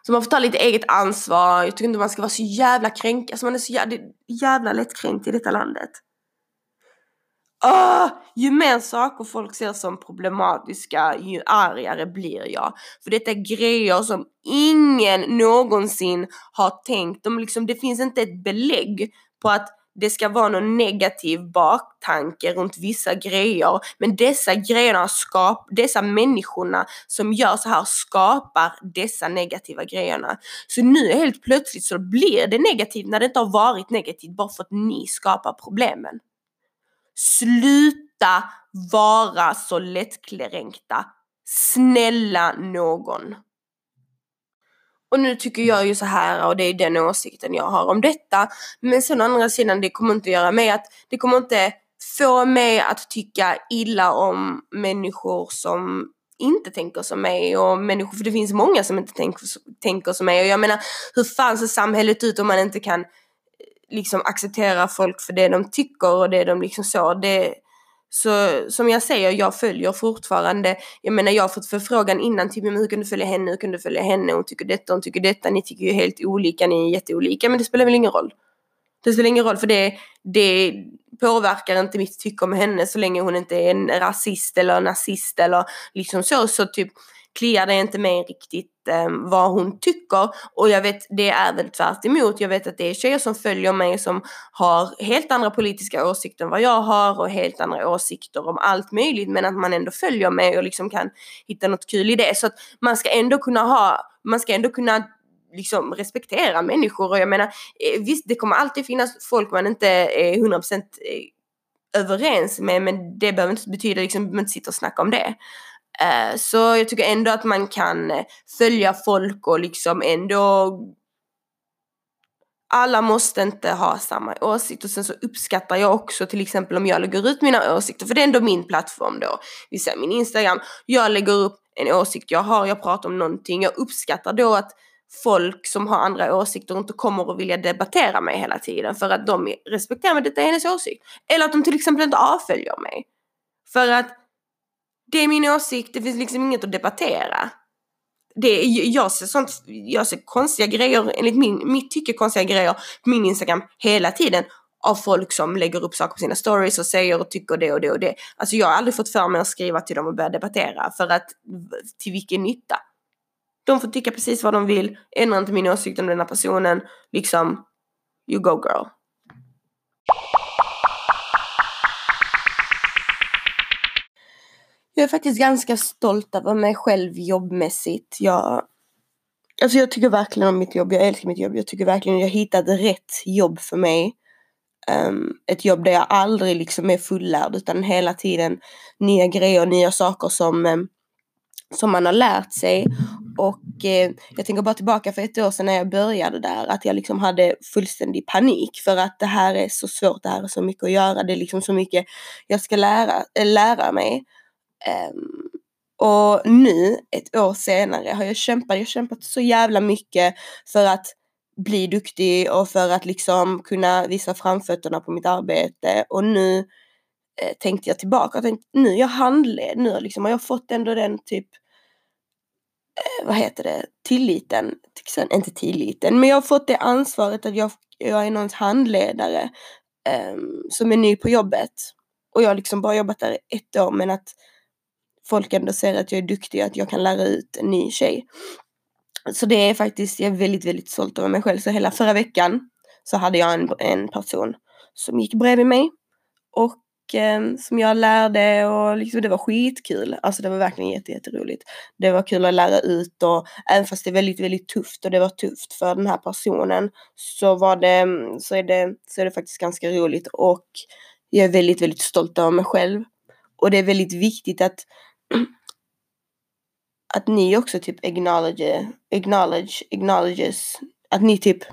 Så man får ta lite eget ansvar. Jag tycker inte man ska vara så jävla kränkt, Alltså man är så jävla, jävla lättkränkt i detta landet. Oh, ju mer saker folk ser som problematiska, ju argare blir jag. För detta är grejer som ingen någonsin har tänkt. De liksom, det finns inte ett belägg på att det ska vara någon negativ baktanke runt vissa grejer. Men dessa grejerna skap, dessa människorna som gör så här skapar dessa negativa grejerna. Så nu helt plötsligt så blir det negativt när det inte har varit negativt bara för att ni skapar problemen. Sluta vara så lättkränkta. Snälla någon. Och nu tycker jag ju så här och det är den åsikten jag har om detta. Men sen å andra sidan, det kommer inte göra mig att, det kommer inte få mig att tycka illa om människor som inte tänker som mig och människor, för det finns många som inte tänker, tänker som mig och jag menar hur fan ser samhället ut om man inte kan liksom acceptera folk för det de tycker och det de liksom så. Det, så som jag säger, jag följer fortfarande, jag menar jag har fått förfrågan innan typ, men hur kan du följa henne, hur kan du följa henne, hon tycker detta, hon tycker detta, ni tycker ju helt olika, ni är jätteolika, men det spelar väl ingen roll. Det spelar ingen roll för det, det påverkar inte mitt tycke om henne så länge hon inte är en rasist eller nazist eller liksom så, så typ kliar det inte mig riktigt eh, vad hon tycker. Och jag vet, det är väl tvärt emot. Jag vet att det är tjejer som följer mig som har helt andra politiska åsikter än vad jag har och helt andra åsikter om allt möjligt. Men att man ändå följer mig och liksom kan hitta något kul i det. Så att man ska ändå kunna ha, man ska ändå kunna liksom respektera människor och jag menar eh, visst det kommer alltid finnas folk man inte är 100% eh, överens med men det behöver inte betyda liksom att man inte sitter och snackar om det. Eh, så jag tycker ändå att man kan eh, följa folk och liksom ändå alla måste inte ha samma åsikt och sen så uppskattar jag också till exempel om jag lägger ut mina åsikter för det är ändå min plattform då. Vi säger min Instagram, jag lägger upp en åsikt jag har, jag pratar om någonting, jag uppskattar då att folk som har andra åsikter inte kommer att vilja debattera mig hela tiden för att de respekterar mig, detta är hennes åsikt. Eller att de till exempel inte avföljer mig. För att det är min åsikt, det finns liksom inget att debattera. Det, jag, ser sånt, jag ser konstiga grejer, enligt min, mitt tycke konstiga grejer på min Instagram hela tiden av folk som lägger upp saker på sina stories och säger och tycker det och det och det. Alltså jag har aldrig fått för mig att skriva till dem och börja debattera för att till vilken nytta? De får tycka precis vad de vill, ändra inte min åsikt om den här personen, liksom you go girl. Jag är faktiskt ganska stolt över mig själv jobbmässigt. Jag, alltså jag tycker verkligen om mitt jobb. Jag älskar mitt jobb. Jag tycker verkligen jag hittade rätt jobb för mig. Um, ett jobb där jag aldrig liksom är fullärd utan hela tiden nya grejer, nya saker som, um, som man har lärt sig. Och uh, jag tänker bara tillbaka för ett år sedan när jag började där att jag liksom hade fullständig panik för att det här är så svårt, det här är så mycket att göra, det är liksom så mycket jag ska lära, äh, lära mig. Um, och nu, ett år senare, har jag kämpat, jag har kämpat så jävla mycket för att bli duktig och för att liksom kunna visa framfötterna på mitt arbete. Och nu eh, tänkte jag tillbaka och tänkte, nu är jag handled, nu liksom, har jag fått ändå den typ eh, vad heter det, tilliten, inte tilliten, men jag har fått det ansvaret att jag, jag är någons handledare eh, som är ny på jobbet. Och jag har liksom bara jobbat där ett år men att folk ändå ser att jag är duktig och att jag kan lära ut en ny tjej. Så det är faktiskt, jag är väldigt, väldigt stolt över mig själv. Så hela förra veckan så hade jag en, en person som gick bredvid mig och eh, som jag lärde och liksom det var skitkul. Alltså det var verkligen jätte, jätteroligt. Det var kul att lära ut och även fast det är väldigt, väldigt tufft och det var tufft för den här personen så var det, mm, så är det, så är det faktiskt ganska roligt och jag är väldigt, väldigt stolt över mig själv. Och det är väldigt viktigt att [clears throat] att ni också typ acknowledge, acknowledge, acknowledges, att ni typ,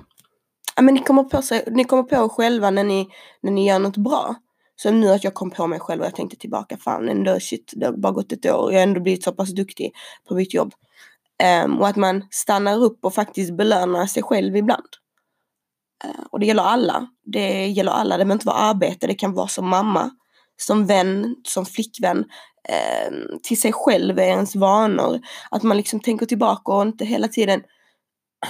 ja men ni kommer på, sig, ni kommer på er själva när ni, när ni gör något bra. Så nu att jag kom på mig själv och jag tänkte tillbaka, fan ändå shit, det har bara gått ett år och jag har ändå blivit så pass duktig på mitt jobb. Um, och att man stannar upp och faktiskt belönar sig själv ibland. Uh, och det gäller alla. Det gäller alla, det behöver inte vara arbete, det kan vara som mamma, som vän, som flickvän, eh, till sig själv är ens vanor. Att man liksom tänker tillbaka och inte hela tiden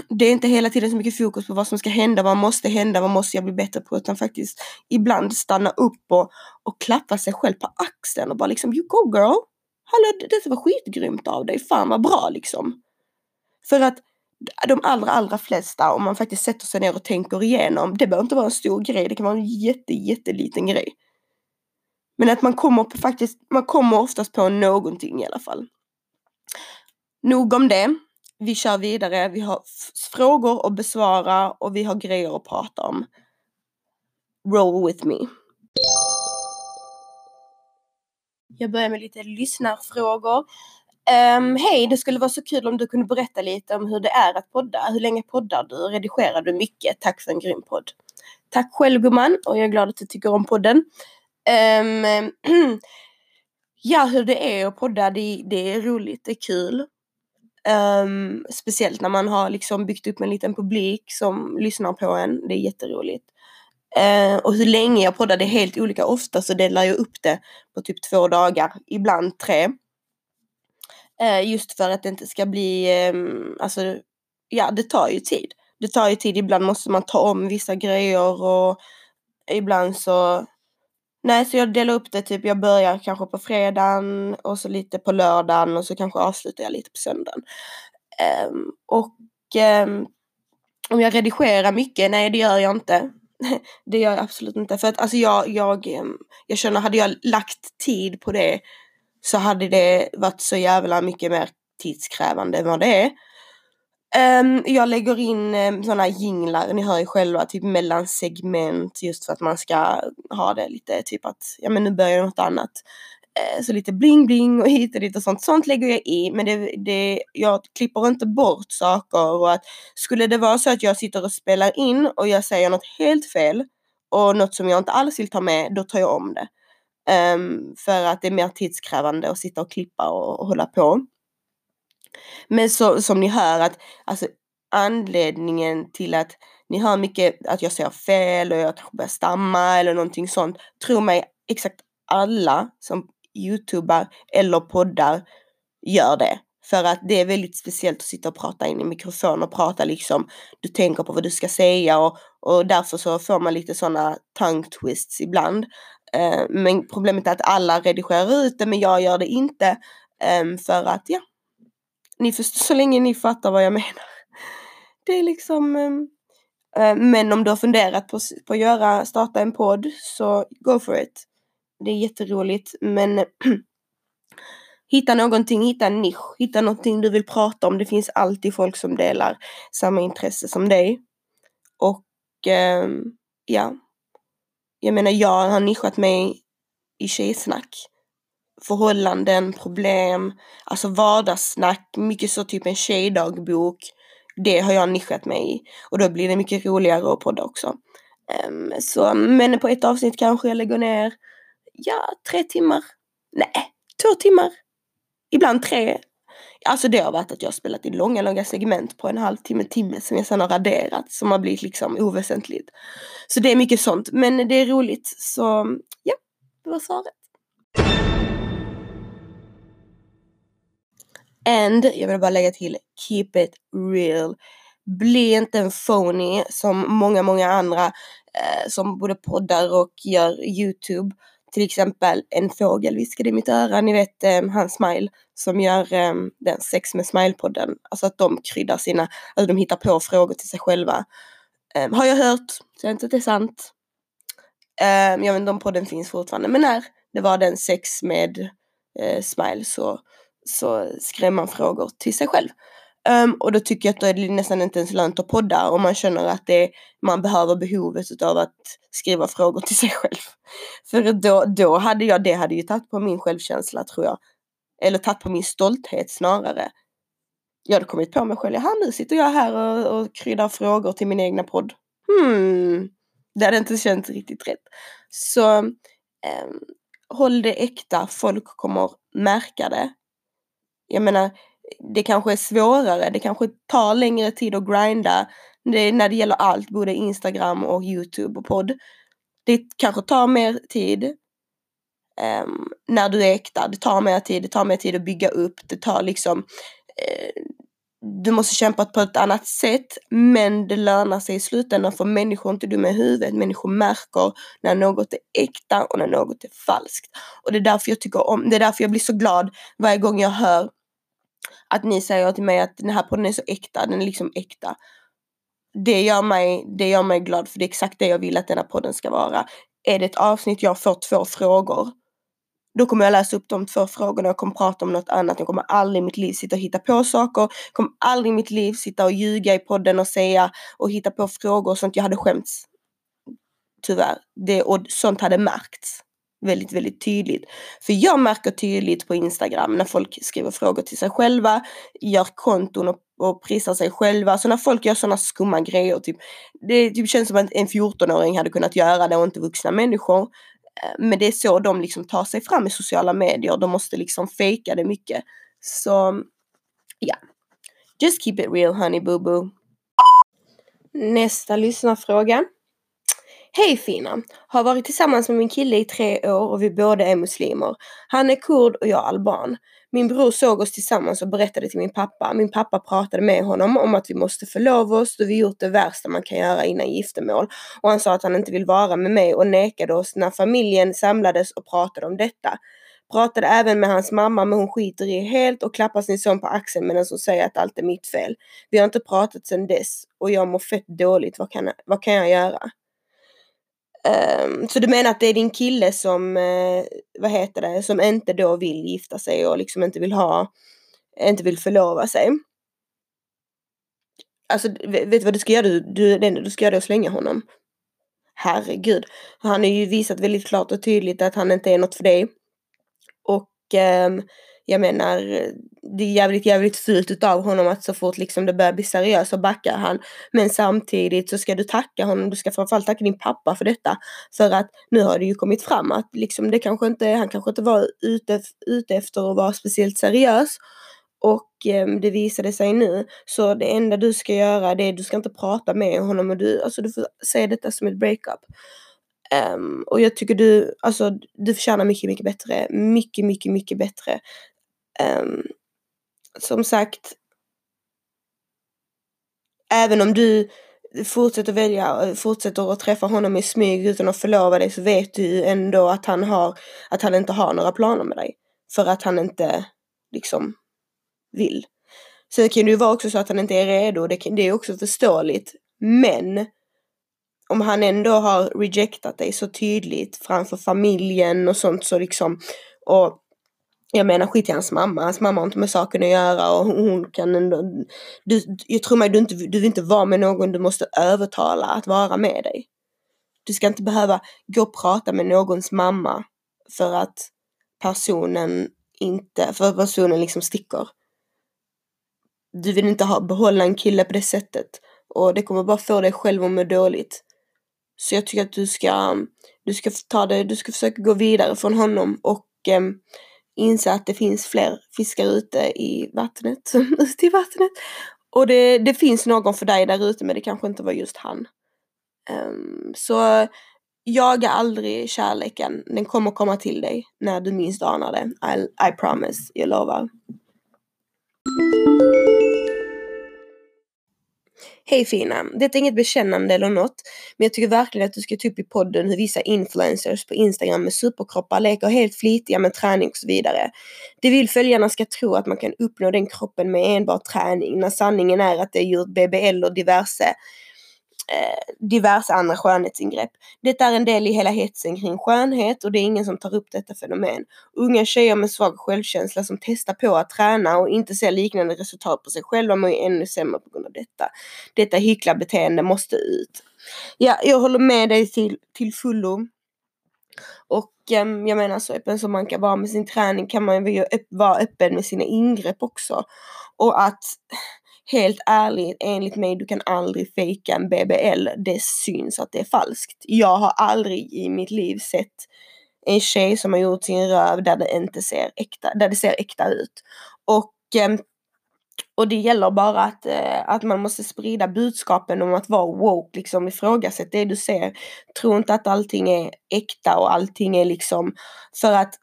det är inte hela tiden så mycket fokus på vad som ska hända, vad måste hända, vad måste jag bli bättre på, utan faktiskt ibland stanna upp och, och klappa sig själv på axeln och bara liksom you go girl. Hallå, det var skitgrymt av dig, fan vad bra liksom. För att de allra, allra flesta, om man faktiskt sätter sig ner och tänker igenom, det behöver inte vara en stor grej, det kan vara en jätte, jätteliten grej. Men att man kommer på, faktiskt, man kommer oftast på någonting i alla fall. Nog om det. Vi kör vidare. Vi har frågor att besvara och vi har grejer att prata om. Roll with me. Jag börjar med lite lyssnarfrågor. Um, Hej, det skulle vara så kul om du kunde berätta lite om hur det är att podda. Hur länge poddar du? Redigerar du mycket? Tack för en grym podd. Tack själv gumman och jag är glad att du tycker om podden. Um, [clears throat] ja, hur det är att podda, det, det är roligt, det är kul. Um, speciellt när man har liksom byggt upp en liten publik som lyssnar på en. Det är jätteroligt. Uh, och hur länge jag poddar, det är helt olika. Ofta så delar jag upp det på typ två dagar, ibland tre. Uh, just för att det inte ska bli, um, alltså ja det tar ju tid. Det tar ju tid, ibland måste man ta om vissa grejer och ibland så Nej, så jag delar upp det typ, jag börjar kanske på fredagen och så lite på lördagen och så kanske avslutar jag lite på söndagen. Um, och um, om jag redigerar mycket, nej det gör jag inte. [laughs] det gör jag absolut inte. För att alltså jag, jag, ehm, jag känner, hade jag lagt tid på det så hade det varit så jävla mycket mer tidskrävande än vad det är. Um, jag lägger in ehm, um, sådana jinglar, ni hör ju själva, typ mellan segment just för att man ska ha det lite typ att, ja men nu börjar något annat. Uh, så lite bling bling och hit och dit och sånt. Sånt lägger jag i men det, det, jag klipper inte bort saker och att skulle det vara så att jag sitter och spelar in och jag säger något helt fel och något som jag inte alls vill ta med, då tar jag om det. Um, för att det är mer tidskrävande att sitta och klippa och, och hålla på. Men så, som ni hör att alltså, anledningen till att ni hör mycket att jag säger fel och jag kanske börjar stamma eller någonting sånt. Tro mig, exakt alla som youtubar eller poddar gör det. För att det är väldigt speciellt att sitta och prata in i mikrofon och prata liksom, du tänker på vad du ska säga och, och därför så får man lite sådana tongue twists ibland. Eh, men problemet är att alla redigerar ut det men jag gör det inte. Ehm, för att ja, ni förstår, så länge ni fattar vad jag menar. Det är liksom, ehm, eh, men om du har funderat på, på att göra, starta en podd så go for it. Det är jätteroligt men [clears throat] hitta någonting, hitta en nisch, hitta någonting du vill prata om. Det finns alltid folk som delar samma intresse som dig. Och eh, ja, jag menar jag har nischat mig i tjejsnack förhållanden, problem, alltså vardagssnack, mycket så typ en tjejdagbok. Det har jag nischat mig i och då blir det mycket roligare att podda också. Um, så, men på ett avsnitt kanske jag lägger ner, ja, tre timmar. Nej, två timmar. Ibland tre. Alltså det har varit att jag har spelat in långa, långa segment på en halvtimme, timme som jag sedan har raderat som har blivit liksom oväsentligt. Så det är mycket sånt, men det är roligt. Så ja, det var svaret. And, jag vill bara lägga till, keep it real. Bli inte en phony som många, många andra eh, som både poddar och gör YouTube. Till exempel en fågel viskade i mitt öra, ni vet eh, han Smile som gör eh, den Sex med Smile-podden. Alltså att de kryddar sina, alltså de hittar på frågor till sig själva. Eh, har jag hört, så jag inte att det är sant. Eh, jag vet inte om podden finns fortfarande, men när det var den sex med eh, smile så, så skrev man frågor till sig själv. Um, och då tycker jag att då är det nästan inte ens lönt att podda om man känner att det, man behöver behovet av att skriva frågor till sig själv. [laughs] För då, då hade jag, det hade ju tagit på min självkänsla tror jag. Eller tagit på min stolthet snarare. Jag hade kommit på mig själv, jaha nu sitter jag här och, och kryddar frågor till min egna podd. Hmm, det hade inte känts riktigt rätt. Så um, håll det äkta, folk kommer märka det. Jag menar, det kanske är svårare, det kanske tar längre tid att grinda det, när det gäller allt, både Instagram och Youtube och podd. Det kanske tar mer tid um, när du är äkta, det tar mer tid, det tar mer tid att bygga upp, det tar liksom uh, du måste kämpa på ett annat sätt men det lönar sig i slutändan för människor är inte dumma i huvudet. Människor märker när något är äkta och när något är falskt. Och det är därför jag tycker om, det är därför jag blir så glad varje gång jag hör att ni säger till mig att den här podden är så äkta, den är liksom äkta. Det gör mig, det gör mig glad för det är exakt det jag vill att den här podden ska vara. Är det ett avsnitt jag får två frågor då kommer jag läsa upp de två frågorna, jag kommer prata om något annat. Jag kommer aldrig i mitt liv sitta och hitta på saker. Jag kommer aldrig i mitt liv sitta och ljuga i podden och säga och hitta på frågor och sånt. Jag hade skämts. Tyvärr. Det, och sånt hade märkts väldigt, väldigt tydligt. För jag märker tydligt på Instagram när folk skriver frågor till sig själva, gör konton och, och prisar sig själva. Så när folk gör sådana skumma grejer, typ, det typ känns som att en 14-åring hade kunnat göra det och inte vuxna människor. Eh, men det är så de liksom tar sig fram i sociala medier. De måste liksom fejka det mycket. Så ja. Just keep it real honey boo boo. Nästa lyssnarfråga. Hej fina! Har varit tillsammans med min kille i tre år och vi båda är muslimer. Han är kurd och jag alban. Min bror såg oss tillsammans och berättade till min pappa. Min pappa pratade med honom om att vi måste förlova oss då vi gjort det värsta man kan göra innan giftermål. Och han sa att han inte vill vara med mig och nekade oss när familjen samlades och pratade om detta. Pratade även med hans mamma men hon skiter i helt och klappar sin son på axeln medan hon säger att allt är mitt fel. Vi har inte pratat sedan dess och jag mår fett dåligt. Vad kan, vad kan jag göra? Um, så du menar att det är din kille som, uh, vad heter det, som inte då vill gifta sig och liksom inte vill ha, inte vill förlova sig? Alltså vet du vad du ska göra? Du, du, du ska göra det och slänga honom. Herregud. Han har ju visat väldigt klart och tydligt att han inte är något för dig. Och um, jag menar, det är jävligt, jävligt fult utav honom att så fort liksom det börjar bli seriöst så backar han. Men samtidigt så ska du tacka honom, du ska framförallt tacka din pappa för detta. För att nu har det ju kommit fram att liksom det kanske inte, han kanske inte var ute, ute efter att vara speciellt seriös. Och eh, det visade sig nu. Så det enda du ska göra det är att du ska inte prata med honom och du, alltså du får se detta som ett breakup. Um, och jag tycker du, alltså du förtjänar mycket, mycket bättre. Mycket, mycket, mycket bättre. Um, som sagt, även om du fortsätter välja, fortsätter att träffa honom i smyg utan att förlova dig så vet du ju ändå att han har, att han inte har några planer med dig. För att han inte liksom vill. Sen kan det ju vara också så att han inte är redo, det, kan, det är också förståeligt. Men om han ändå har rejectat dig så tydligt framför familjen och sånt så liksom och jag menar skit i hans mamma, hans mamma har inte med saken att göra och hon kan ändå, du, jag tror mig du inte, du vill inte vara med någon du måste övertala att vara med dig. Du ska inte behöva gå och prata med någons mamma för att personen inte, för att personen liksom sticker. Du vill inte ha, behålla en kille på det sättet och det kommer bara få dig själv att må dåligt. Så jag tycker att du ska, du ska ta det, du ska försöka gå vidare från honom och eh, inse att det finns fler fiskar ute i vattnet, [laughs] ute i vattnet. Och det, det finns någon för dig där ute men det kanske inte var just han. Um, så jaga aldrig kärleken, den kommer komma till dig när du minst anar det. I, I promise, jag lovar. Hej fina! Detta är inget bekännande eller något, men jag tycker verkligen att du ska ta upp i podden hur vissa influencers på Instagram med superkroppar leker helt flitiga med träning och så vidare. Det vill följarna ska tro att man kan uppnå den kroppen med enbart träning, när sanningen är att det är gjort BBL och diverse Eh, diverse andra skönhetsingrepp. Detta är en del i hela hetsen kring skönhet och det är ingen som tar upp detta fenomen. Unga tjejer med svag självkänsla som testar på att träna och inte ser liknande resultat på sig själva mår ju ännu sämre på grund av detta. Detta hycklarbeteende måste ut. Ja, jag håller med dig till, till fullo. Och um, jag menar så öppen som man kan vara med sin träning kan man ju vara öppen med sina ingrepp också. Och att helt ärligt, enligt mig, du kan aldrig fejka en BBL. Det syns att det är falskt. Jag har aldrig i mitt liv sett en tjej som har gjort sin röv där det inte ser äkta, där det ser äkta ut. Och ehm, och det gäller bara att, eh, att man måste sprida budskapen om att vara woke, liksom ifrågasätt det du ser. Tro inte att allting är äkta och allting är liksom för att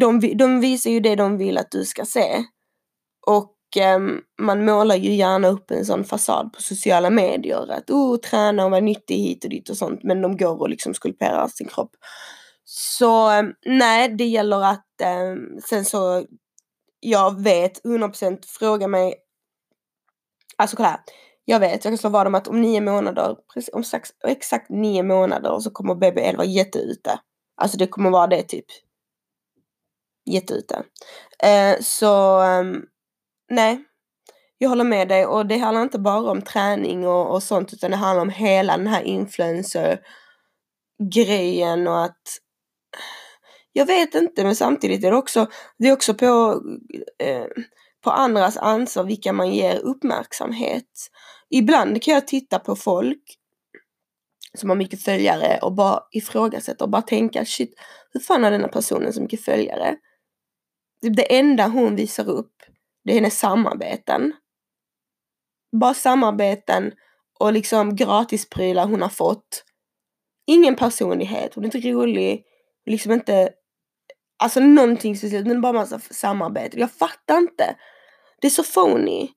de, de visar ju det de vill att du ska se. Och Ehm, man målar ju gärna upp en sån fasad på sociala medier att oh, träna och vara nyttig hit och dit och sånt men de går och liksom skulpterar sin kropp. Så ehm, nej, det gäller att ehm, sen så jag vet 100% fråga mig. Alltså kolla här. Jag vet, jag kan slå vad om att om nio månader, om exakt, exakt nio månader så kommer BB 11 vara jätteute. Alltså det kommer vara det typ. Jätteute. Eh, så nej. Jag håller med dig och det handlar inte bara om träning och, och sånt utan det handlar om hela den här influencer grejen och att jag vet inte men samtidigt är det också, det är också på, eh, på andras ansvar vilka man ger uppmärksamhet. Ibland kan jag titta på folk som har mycket följare och bara ifrågasätta och bara tänka shit, hur fan har denna personen så mycket följare? Det enda hon visar upp, det är hennes samarbeten. Bara samarbeten och liksom gratisprylar hon har fått. Ingen personlighet, hon är inte rolig, liksom inte Alltså någonting speciellt, men bara massa samarbete. Jag fattar inte. Det är så phony.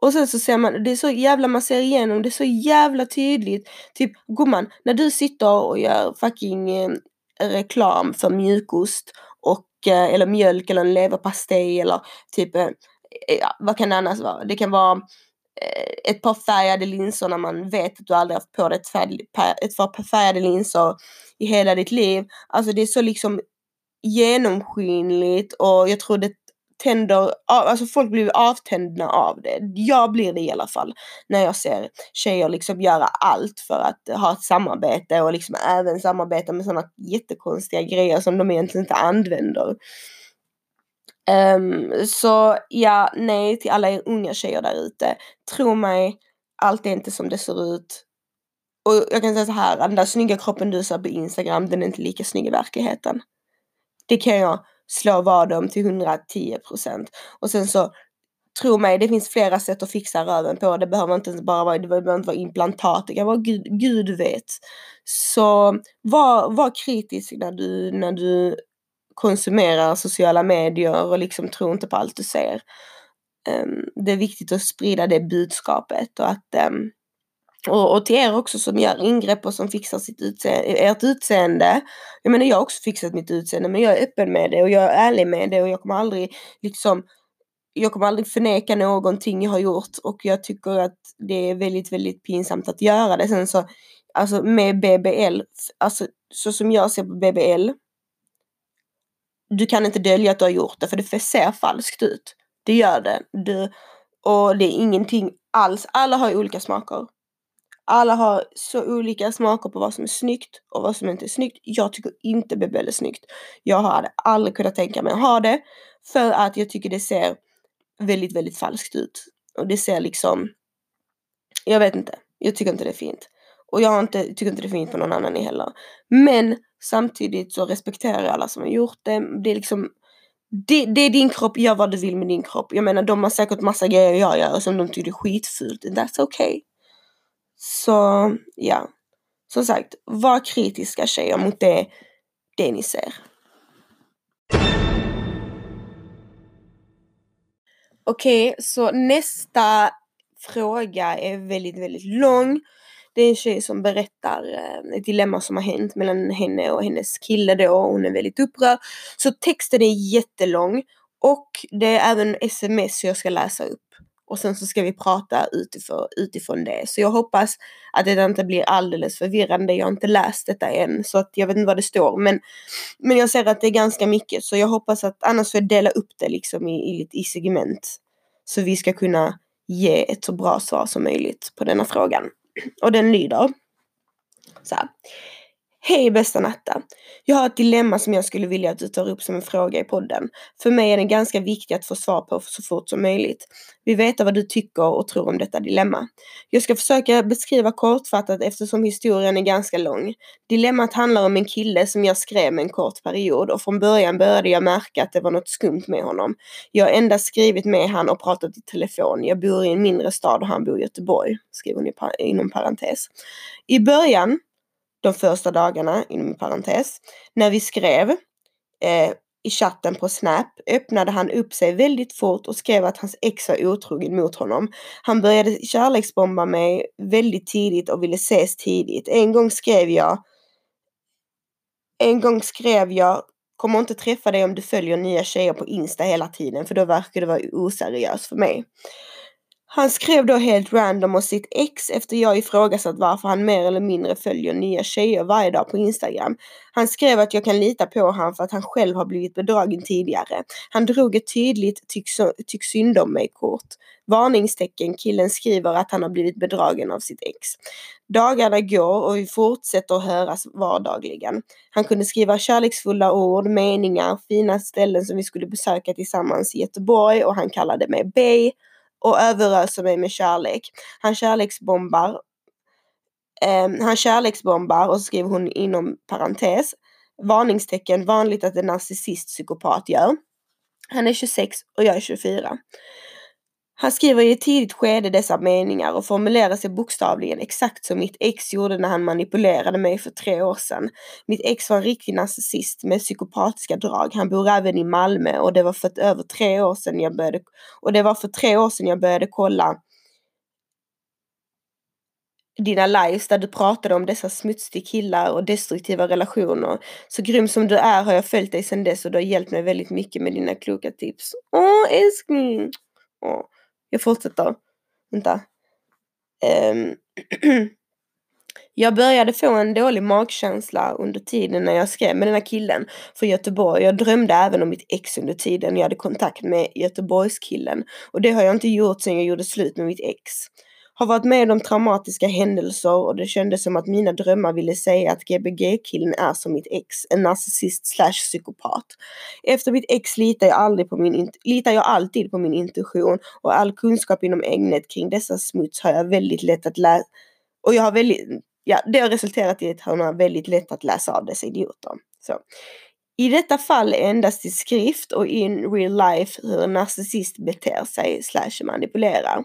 Och sen så ser man, det är så jävla, man ser igenom, det är så jävla tydligt. Typ gumman, när du sitter och gör fucking eh, reklam för mjukost eller mjölk eller en leverpastej eller typ, eh, eh, ja, vad kan det annars vara? Det kan vara eh, ett par färgade linser när man vet att du aldrig haft på dig ett, färg, ett par färgade linser i hela ditt liv. Alltså det är så liksom genomskinligt och jag tror det tänder, alltså folk blir avtända av det. Jag blir det i alla fall när jag ser tjejer liksom göra allt för att ha ett samarbete och liksom även samarbeta med sådana jättekonstiga grejer som de egentligen inte använder. Um, så ja, nej till alla er unga tjejer där ute. Tro mig, allt är inte som det ser ut. Och jag kan säga så här, den där snygga kroppen du ser på Instagram, den är inte lika snygg i verkligheten. Det kan jag slå vad om till 110 procent. Och sen så, tro mig, det finns flera sätt att fixa röven på. Det behöver inte bara vara, det behöver inte vara implantat, det kan vara gud, gud vet. Så var, var kritisk när du, när du konsumerar sociala medier och liksom tro inte på allt du ser. Um, det är viktigt att sprida det budskapet och att um, och, och till er också som gör ingrepp och som fixar sitt utseende, ert utseende. Jag menar jag har också fixat mitt utseende men jag är öppen med det och jag är ärlig med det och jag kommer aldrig liksom jag kommer aldrig förneka någonting jag har gjort och jag tycker att det är väldigt, väldigt pinsamt att göra det. Sen så, alltså med BBL, alltså så som jag ser på BBL, du kan inte dölja att du har gjort det för det ser falskt ut. Det gör det. Du, och det är ingenting alls, alla har ju olika smaker. Alla har så olika smaker på vad som är snyggt och vad som inte är snyggt. Jag tycker inte BBL är snyggt. Jag hade aldrig kunnat tänka mig att ha det för att jag tycker det ser väldigt, väldigt falskt ut. Och det ser liksom, jag vet inte, jag tycker inte det är fint. Och jag inte, tycker inte det är fint på någon annan heller. Men samtidigt så respekterar jag alla som har gjort det. Det är liksom, det, det, är din kropp, gör vad du vill med din kropp. Jag menar de har säkert massa grejer jag gör som de tycker är skitfult. That's okay. Så ja, som sagt, var kritiska tjejer mot det, det ni ser. Okej, okay, så nästa fråga är väldigt, väldigt lång. Det är en tjej som berättar eh, ett dilemma som har hänt mellan henne och hennes kille då. Hon är väldigt upprörd. Så texten är jättelång och det är även sms jag ska läsa upp och sen så ska vi prata utifrån, utifrån det. Så jag hoppas att det inte blir alldeles förvirrande. Jag har inte läst detta än så att jag vet inte vad det står. Men, men jag ser att det är ganska mycket så jag hoppas att annars får jag dela upp det liksom i, i, i segment. Så vi ska kunna ge ett så bra svar som möjligt på denna frågan. Och den lyder så här. Hej bästa Natta! Jag har ett dilemma som jag skulle vilja att du tar upp som en fråga i podden. För mig är den ganska viktig att få svar på så fort som möjligt. Vi veta vad du tycker och tror om detta dilemma. Jag ska försöka beskriva kortfattat eftersom historien är ganska lång. Dilemmat handlar om en kille som jag skrev med en kort period och från början började jag märka att det var något skumt med honom. Jag har endast skrivit med han och pratat i telefon. Jag bor i en mindre stad och han bor i Göteborg, skriver hon inom parentes. I början de första dagarna, inom parentes, när vi skrev eh, i chatten på Snap öppnade han upp sig väldigt fort och skrev att hans ex var otrogen mot honom. Han började kärleksbomba mig väldigt tidigt och ville ses tidigt. En gång skrev jag En gång skrev jag Kommer inte träffa dig om du följer nya tjejer på Insta hela tiden för då verkar det vara oseriöst för mig. Han skrev då helt random om sitt ex efter jag ifrågasatt varför han mer eller mindre följer nya tjejer varje dag på Instagram. Han skrev att jag kan lita på honom för att han själv har blivit bedragen tidigare. Han drog ett tydligt tyck, tyck synd om mig kort. Varningstecken, killen skriver att han har blivit bedragen av sitt ex. Dagarna går och vi fortsätter att höras vardagligen. Han kunde skriva kärleksfulla ord, meningar, fina ställen som vi skulle besöka tillsammans i Göteborg och han kallade mig Bay och överöser mig med kärlek. Han kärleksbombar. Eh, han kärleksbombar och så skriver hon inom parentes. Varningstecken, vanligt att en narcissist psykopat gör. Han är 26 och jag är 24. Han skriver i ett tidigt skede dessa meningar och formulerar sig bokstavligen exakt som mitt ex gjorde när han manipulerade mig för tre år sedan. Mitt ex var en riktig narcissist med psykopatiska drag. Han bor även i Malmö och det var för över tre år sedan jag började och det var för tre år sedan jag började kolla dina lives där du pratade om dessa smutsiga killar och destruktiva relationer. Så grym som du är har jag följt dig sedan dess och du har hjälpt mig väldigt mycket med dina kloka tips. Åh älskling! Åh. Jag fortsätter. Vänta. Um, [clears throat] jag började få en dålig magkänsla under tiden när jag skrev med den här killen från Göteborg. Jag drömde även om mitt ex under tiden jag hade kontakt med Göteborgskillen. Och det har jag inte gjort sedan jag gjorde slut med mitt ex har varit med om traumatiska händelser och det kändes som att mina drömmar ville säga att GBG-killen är som mitt ex, en narcissist slash psykopat. Efter mitt ex litar jag, aldrig på min, litar jag alltid på min intuition och all kunskap inom ämnet kring dessa smuts har jag väldigt lätt att läsa och jag har väldigt, ja det har resulterat i att han har väldigt lätt att läsa av dessa idioter. Så. I detta fall endast i skrift och in real life hur en narcissist beter sig slash manipulerar.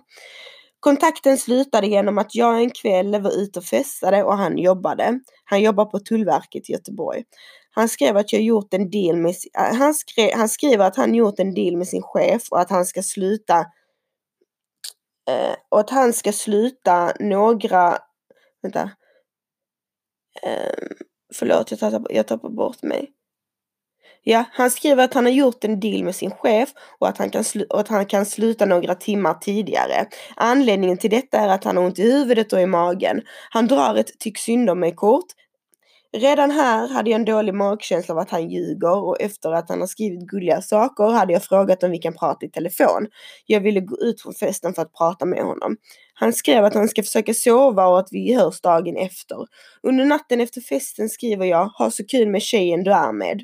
Kontakten slutade genom att jag en kväll var ute och festade och han jobbade. Han jobbar på Tullverket i Göteborg. Han skrev att jag gjort en deal med, äh, han, skrev, han skriver att han gjort en deal med sin chef och att han ska sluta eh, och att han ska sluta några, vänta, eh, förlåt jag tappar, jag tappar bort mig. Ja, han skriver att han har gjort en deal med sin chef och att han kan, och att han kan sluta några timmar tidigare. Anledningen till detta är att han har ont i huvudet och i magen. Han drar ett tyck synd om mig kort. Redan här hade jag en dålig magkänsla av att han ljuger och efter att han har skrivit gulliga saker hade jag frågat om vi kan prata i telefon. Jag ville gå ut från festen för att prata med honom. Han skrev att han ska försöka sova och att vi hörs dagen efter. Under natten efter festen skriver jag, ha så kul med tjejen du är med.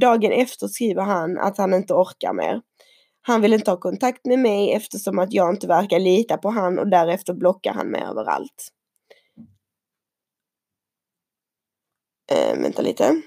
Dagen efter skriver han att han inte orkar mer. Han vill inte ha kontakt med mig eftersom att jag inte verkar lita på han och därefter blockar han mig överallt. Äh, vänta lite.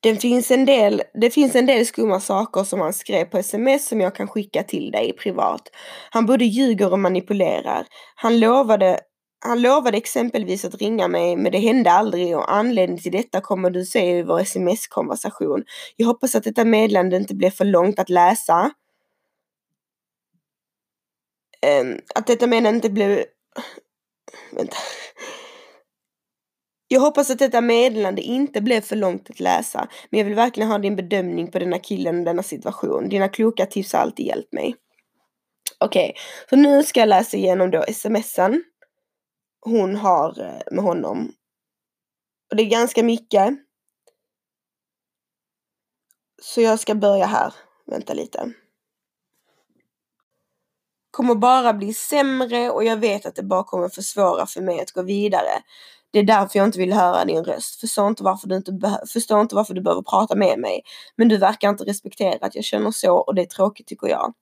Det finns, en del, det finns en del skumma saker som han skrev på sms som jag kan skicka till dig privat. Han både ljuger och manipulerar. Han lovade han lovade exempelvis att ringa mig men det hände aldrig och anledningen till detta kommer du se i vår sms-konversation. Jag hoppas att detta meddelande inte blev för långt att läsa. Um, att detta meddelande inte blev... Vänta. Jag hoppas att detta meddelande inte blev för långt att läsa, men jag vill verkligen ha din bedömning på denna killen och denna situation. Dina kloka tips har alltid hjälpt mig. Okej, okay, så nu ska jag läsa igenom då smsen hon har eh, med honom. Och det är ganska mycket. Så jag ska börja här. Vänta lite. Kommer bara bli sämre och jag vet att det bara kommer försvåra för mig att gå vidare. Det är därför jag inte vill höra din röst. Förstår inte varför du, inte förstår inte varför du behöver prata med mig. Men du verkar inte respektera att jag känner så och det är tråkigt tycker jag.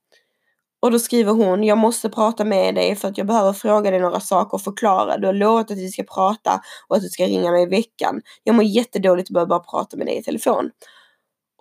Och då skriver hon, jag måste prata med dig för att jag behöver fråga dig några saker och förklara. Du har lovat att vi ska prata och att du ska ringa mig i veckan. Jag mår jättedåligt och behöver bara prata med dig i telefon.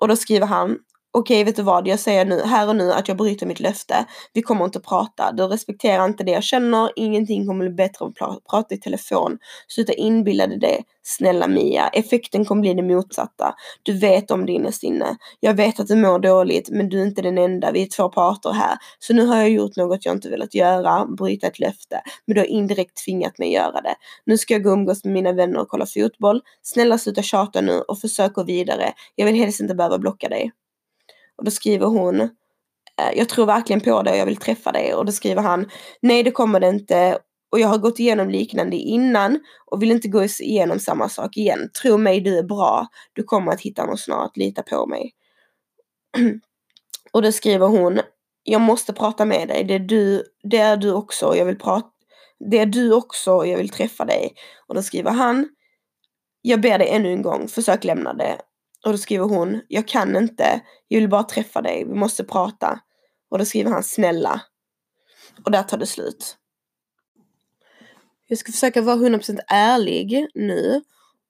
Och då skriver han, okej vet du vad, jag säger nu, här och nu att jag bryter mitt löfte. Vi kommer inte prata. Du respekterar inte det jag känner. Ingenting kommer bli bättre av att prata i telefon. Sluta inbilla dig det. Snälla Mia, effekten kommer bli det motsatta. Du vet om det innerst inne. Jag vet att du mår dåligt, men du är inte den enda. Vi är två parter här. Så nu har jag gjort något jag inte velat göra, bryta ett löfte. Men du har indirekt tvingat mig att göra det. Nu ska jag gå och umgås med mina vänner och kolla fotboll. Snälla sluta tjata nu och försök gå vidare. Jag vill helst inte behöva blocka dig. Och då skriver hon, eh, jag tror verkligen på dig och jag vill träffa dig. Och då skriver han, nej det kommer det inte. Och jag har gått igenom liknande innan och vill inte gå igenom samma sak igen. Tro mig, du är bra. Du kommer att hitta någon snart, lita på mig. [clears throat] och då skriver hon, jag måste prata med dig. Det är du, det är du också. Jag vill prata. Det är du också och jag vill träffa dig. Och då skriver han, jag ber dig ännu en gång, försök lämna det. Och då skriver hon, jag kan inte, jag vill bara träffa dig, vi måste prata. Och då skriver han snälla. Och där tar det slut. Jag ska försöka vara 100% ärlig nu.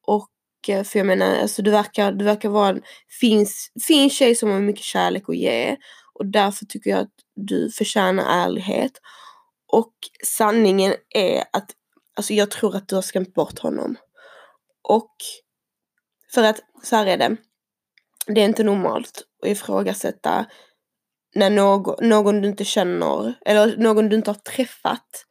Och eh, för jag menar, alltså du verkar, du verkar vara en fin, fin tjej som har mycket kärlek att ge. Och därför tycker jag att du förtjänar ärlighet. Och sanningen är att, alltså jag tror att du har skrämt bort honom. Och för att så här är det. Det är inte normalt att ifrågasätta när någon, någon du inte känner eller någon du inte har träffat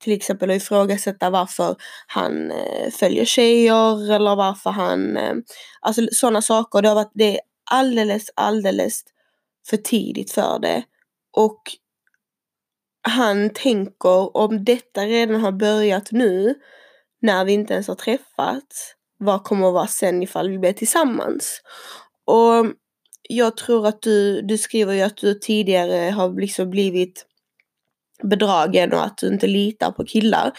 till exempel att ifrågasätta varför han eh, följer tjejer eller varför han, eh, alltså sådana saker. Det har varit, det är alldeles, alldeles för tidigt för det. Och han tänker om detta redan har börjat nu när vi inte ens har träffats vad kommer att vara sen ifall vi blir tillsammans. Och jag tror att du, du skriver ju att du tidigare har liksom blivit bedragen och att du inte litar på killar.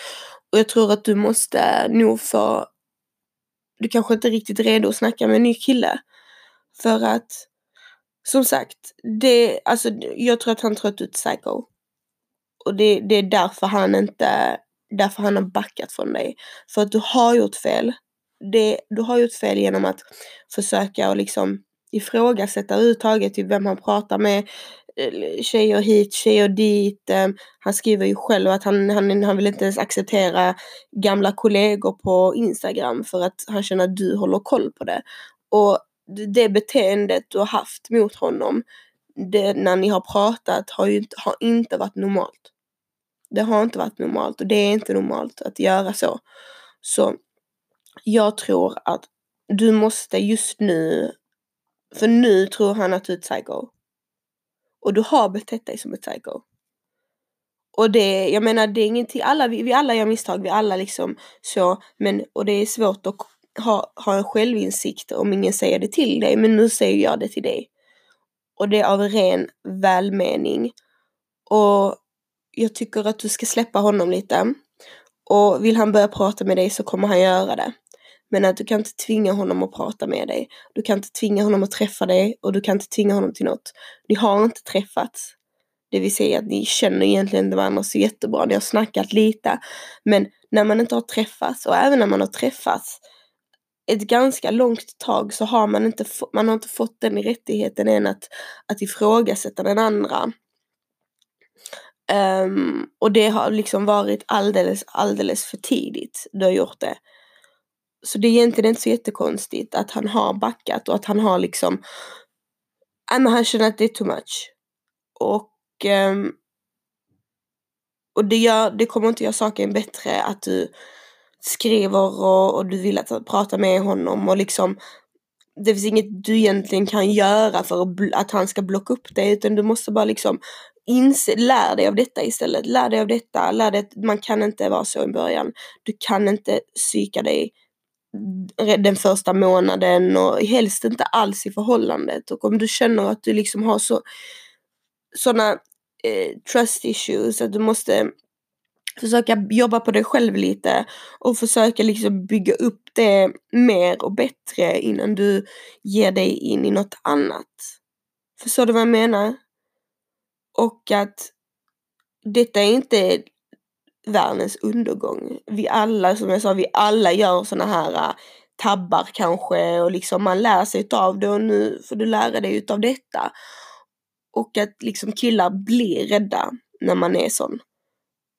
Och jag tror att du måste nog få, du kanske inte är riktigt redo att snacka med en ny kille. För att, som sagt, det, alltså jag tror att han tror att du är ett psycho. Och det, det är därför han inte, därför han har backat från dig. För att du har gjort fel det, du har gjort fel genom att försöka och liksom ifrågasätta överhuvudtaget typ vem han pratar med. Tjejer hit, tjejer dit. Eh, han skriver ju själv att han, han, han vill inte ens acceptera gamla kollegor på Instagram för att han känner att du håller koll på det. Och det beteendet du har haft mot honom det, när ni har pratat har ju inte, har inte varit normalt. Det har inte varit normalt och det är inte normalt att göra så. Så jag tror att du måste just nu, för nu tror han att du är ett psycho. Och du har betett dig som ett psycho. Och det, jag menar det är ingenting, alla, vi, vi alla gör misstag, vi alla liksom så, men och det är svårt att ha, ha en självinsikt om ingen säger det till dig, men nu säger jag det till dig. Och det är av ren välmening. Och jag tycker att du ska släppa honom lite. Och vill han börja prata med dig så kommer han göra det. Men att du kan inte tvinga honom att prata med dig. Du kan inte tvinga honom att träffa dig och du kan inte tvinga honom till något. Ni har inte träffats. Det vill säga att ni känner egentligen inte varandra så jättebra. Ni har snackat lite. Men när man inte har träffats och även när man har träffats ett ganska långt tag så har man inte, man har inte fått den rättigheten än att, att ifrågasätta den andra. Um, och det har liksom varit alldeles, alldeles för tidigt du har gjort det. Så det är egentligen inte så jättekonstigt att han har backat och att han har liksom, nej men han känner att det är too much. Och, um, och det, gör, det kommer inte göra saken bättre att du skriver och, och du vill att prata med honom och liksom det finns inget du egentligen kan göra för att, att han ska blocka upp dig utan du måste bara liksom inse, lär dig av detta istället. Lär dig av detta, lär dig att man kan inte vara så i början. Du kan inte psyka dig Eh, den första månaden och helst inte alls i förhållandet. Och om du känner att du liksom har så sådana eh, trust issues att du måste försöka jobba på dig själv lite och försöka liksom bygga upp det mer och bättre innan du ger dig in i något annat. Förstår du vad jag menar? Och att detta är inte världens undergång. Vi alla, som jag sa, vi alla gör såna här äh, tabbar kanske och liksom man lär sig utav det och nu får du lära dig utav detta. Och att liksom killar blir rädda när man är sån.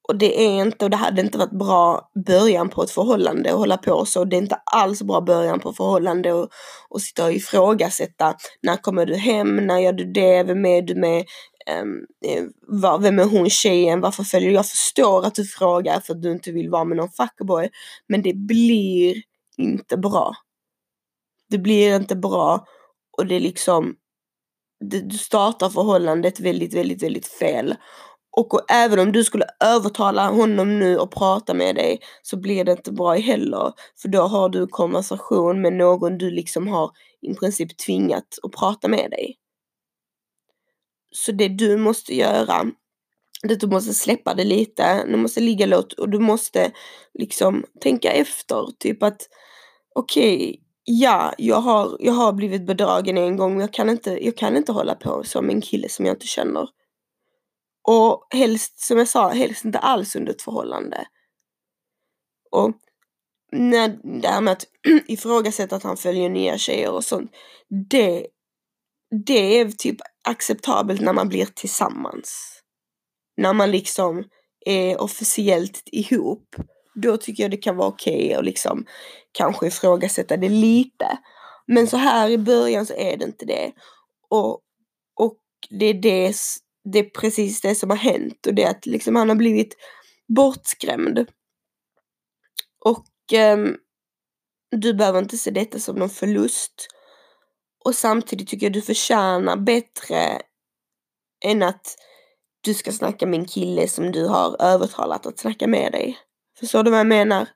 Och det är inte, och det hade inte varit bra början på ett förhållande att hålla på så. Det är inte alls bra början på ett förhållande och, och sitta och ifrågasätta. När kommer du hem? När gör du det? Vem är du med? Ehm, eh, um, var, vem är hon tjejen? Varför följer jag? förstår att du frågar för att du inte vill vara med någon fuckboy. Men det blir inte bra. Det blir inte bra och det är liksom du startar förhållandet väldigt, väldigt, väldigt fel. Och även om du skulle övertala honom nu och prata med dig så blir det inte bra heller. För då har du konversation med någon du liksom har i princip tvingat att prata med dig. Så det du måste göra, det du måste släppa det lite, du måste ligga lågt och du måste liksom tänka efter. Typ att okej, okay, ja, jag har, jag har blivit bedragen en gång men jag kan, inte, jag kan inte hålla på som en kille som jag inte känner. Och helst, som jag sa, helst inte alls under ett förhållande. Och när, det här med att [clears throat] ifrågasätta att han följer nya tjejer och sånt. Det, det är typ acceptabelt när man blir tillsammans. När man liksom är officiellt ihop. Då tycker jag det kan vara okej okay att liksom kanske ifrågasätta det lite. Men så här i början så är det inte det. Och, och det är det det är precis det som har hänt och det är att liksom han har blivit bortskrämd. Och eh, du behöver inte se detta som någon förlust. Och samtidigt tycker jag du förtjänar bättre än att du ska snacka med en kille som du har övertalat att snacka med dig. Förstår du vad jag menar?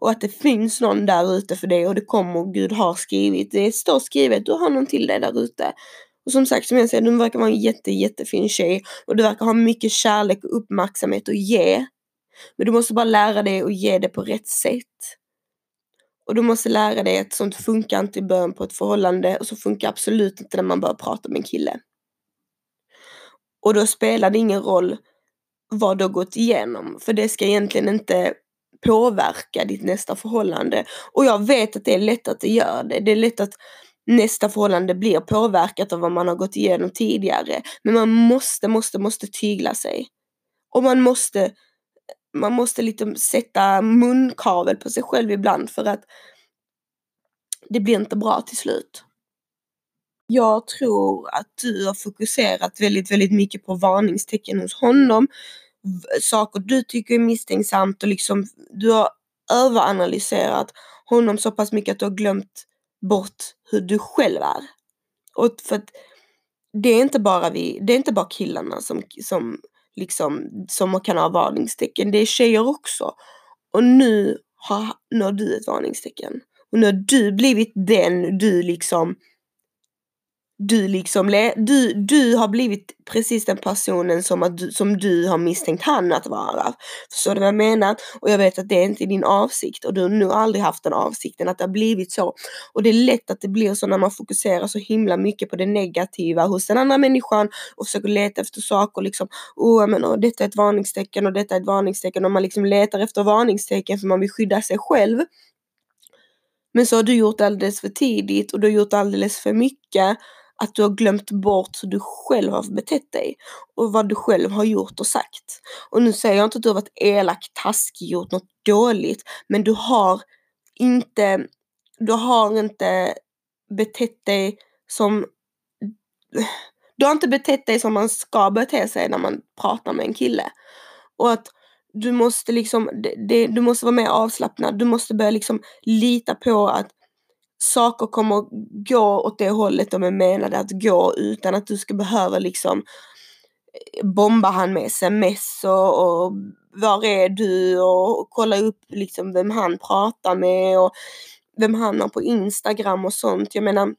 Och att det finns någon där ute för dig och det kommer och Gud har skrivit. Det står skrivet, du har någon till dig där ute. Och som sagt, som jag säger, du verkar vara en jätte, jättefin tjej och du verkar ha mycket kärlek och uppmärksamhet att ge. Men du måste bara lära dig att ge det på rätt sätt. Och du måste lära dig att sånt funkar inte i början på ett förhållande och så funkar absolut inte när man börjar prata med en kille. Och då spelar det ingen roll vad du har gått igenom, för det ska egentligen inte påverka ditt nästa förhållande. Och jag vet att det är lätt att det gör det. Det är lätt att nästa förhållande blir påverkat av vad man har gått igenom tidigare. Men man måste, måste, måste tygla sig. Och man måste, man måste lite sätta munkavel på sig själv ibland för att det blir inte bra till slut. Jag tror att du har fokuserat väldigt, väldigt mycket på varningstecken hos honom. Saker du tycker är misstänksamt och liksom du har överanalyserat honom så pass mycket att du har glömt bort hur du själv är. Och för att det är inte bara vi, det är inte bara killarna som, som liksom, som kan ha varningstecken. Det är tjejer också. Och nu har, nu har du ett varningstecken. Och nu har du blivit den du liksom du liksom, du, du har blivit precis den personen som, att du, som du har misstänkt han att vara. Förstår du vad jag menar? Och jag vet att det är inte din avsikt och du har nog aldrig haft den avsikten att det har blivit så. Och det är lätt att det blir så när man fokuserar så himla mycket på det negativa hos den andra människan och försöker leta efter saker liksom, oh, men, oh, detta är ett varningstecken och detta är ett varningstecken och man liksom letar efter varningstecken för man vill skydda sig själv. Men så har du gjort alldeles för tidigt och du har gjort alldeles för mycket att du har glömt bort hur du själv har betett dig och vad du själv har gjort och sagt. Och nu säger jag inte att du har varit elak, taskig, gjort något dåligt, men du har inte, du har inte betett dig som du har inte betett dig som man ska bete sig när man pratar med en kille. Och att du måste liksom, det, det, du måste vara mer avslappnad. Du måste börja liksom lita på att saker kommer gå åt det hållet de är menade att gå utan att du ska behöva liksom eh, bomba han med sms och, och var är du och kolla upp liksom vem han pratar med och vem han har på Instagram och sånt. Jag menar,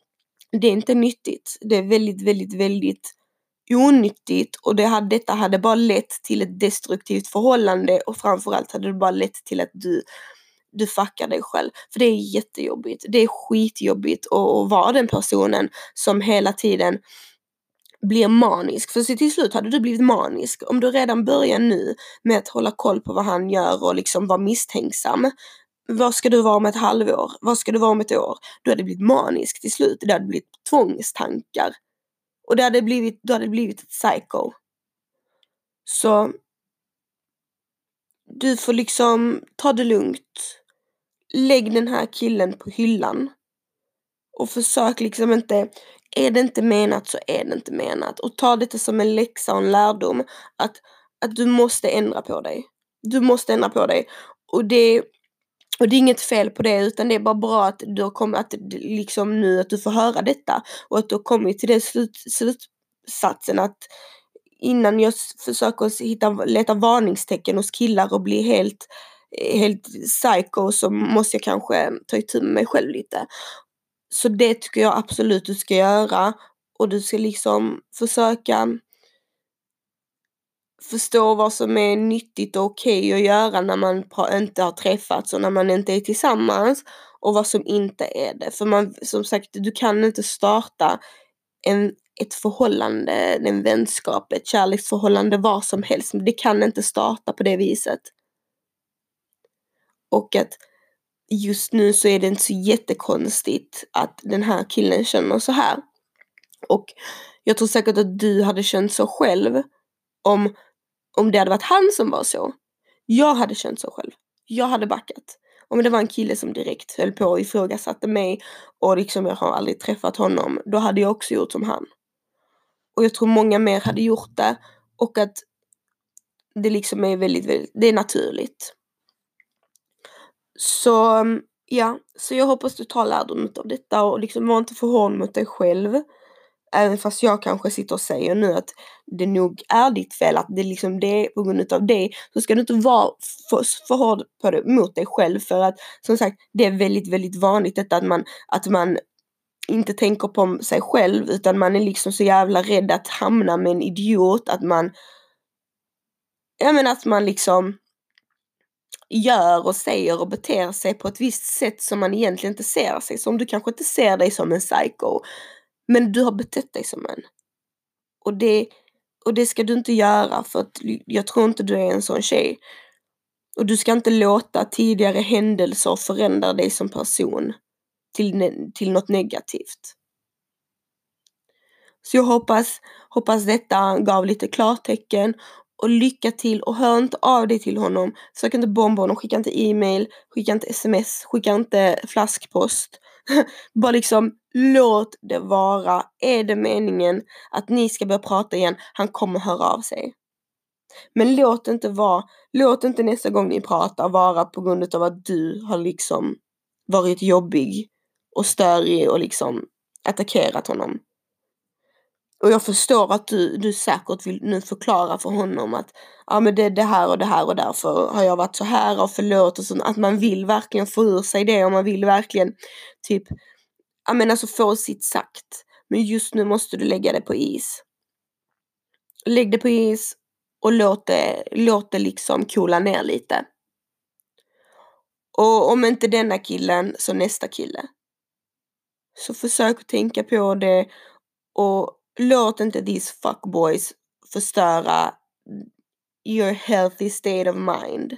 det är inte nyttigt. Det är väldigt, väldigt, väldigt onyttigt och det hade, detta hade bara lett till ett destruktivt förhållande och framförallt hade det bara lett till att du du fuckar dig själv. För det är jättejobbigt. Det är skitjobbigt att, att vara den personen som hela tiden blir manisk. För till slut hade du blivit manisk. Om du redan börjar nu med att hålla koll på vad han gör och liksom vara misstänksam. Vad ska du vara om ett halvår? Vad ska du vara om ett år? Du hade blivit manisk till slut. Det hade blivit tvångstankar. Och det hade blivit, du hade blivit ett psycho. Så du får liksom ta det lugnt. Lägg den här killen på hyllan. Och försök liksom inte, är det inte menat så är det inte menat. Och ta detta som en läxa och en lärdom. Att, att du måste ändra på dig. Du måste ändra på dig. Och det, och det är inget fel på det utan det är bara bra att du har kommit, att liksom nu att du får höra detta. Och att du har kommit till den slut, slutsatsen att innan jag försöker hitta, leta varningstecken hos killar och bli helt, helt psycho så måste jag kanske ta itu med mig själv lite. Så det tycker jag absolut du ska göra och du ska liksom försöka förstå vad som är nyttigt och okej okay att göra när man inte har träffats och när man inte är tillsammans och vad som inte är det. För man, som sagt, du kan inte starta en ett förhållande, en vänskap, ett kärleksförhållande, vad som helst. Det kan inte starta på det viset. Och att just nu så är det inte så jättekonstigt att den här killen känner så här. Och jag tror säkert att du hade känt så själv om, om det hade varit han som var så. Jag hade känt så själv. Jag hade backat. Om det var en kille som direkt höll på och ifrågasatte mig och liksom jag har aldrig träffat honom, då hade jag också gjort som han. Och jag tror många mer hade gjort det. Och att det liksom är väldigt, väldigt, det är naturligt. Så ja, så jag hoppas du tar lärdom av detta och liksom var inte för hård mot dig själv. Även fast jag kanske sitter och säger nu att det nog är ditt fel, att det liksom det är på grund av det. Så ska du inte vara för, för hård på det, mot dig själv för att som sagt det är väldigt, väldigt vanligt detta att man, att man inte tänker på sig själv utan man är liksom så jävla rädd att hamna med en idiot att man jag menar att man liksom gör och säger och beter sig på ett visst sätt som man egentligen inte ser sig som. Du kanske inte ser dig som en psycho men du har betett dig som en. Och det, och det ska du inte göra för att jag tror inte du är en sån tjej. Och du ska inte låta tidigare händelser förändra dig som person till, till något negativt. Så jag hoppas, hoppas detta gav lite klartecken och lycka till och hör inte av dig till honom. Försök inte bomba honom, skicka inte e-mail, skicka inte sms, skicka inte flaskpost. [laughs] Bara liksom låt det vara. Är det meningen att ni ska börja prata igen, han kommer höra av sig. Men låt inte vara, låt inte nästa gång ni pratar vara på grund av att du har liksom varit jobbig och störig och liksom attackerat honom. Och jag förstår att du, du säkert vill nu förklara för honom att ja men det är det här och det här och därför har jag varit så här och förlåt och sånt. att man vill verkligen få ur sig det och man vill verkligen typ ja men alltså få sitt sagt. Men just nu måste du lägga det på is. Lägg det på is och låt det, låt det liksom coola ner lite. Och om inte denna killen så nästa kille. Så försök att tänka på det och låt inte these fuckboys förstöra your healthy state of mind.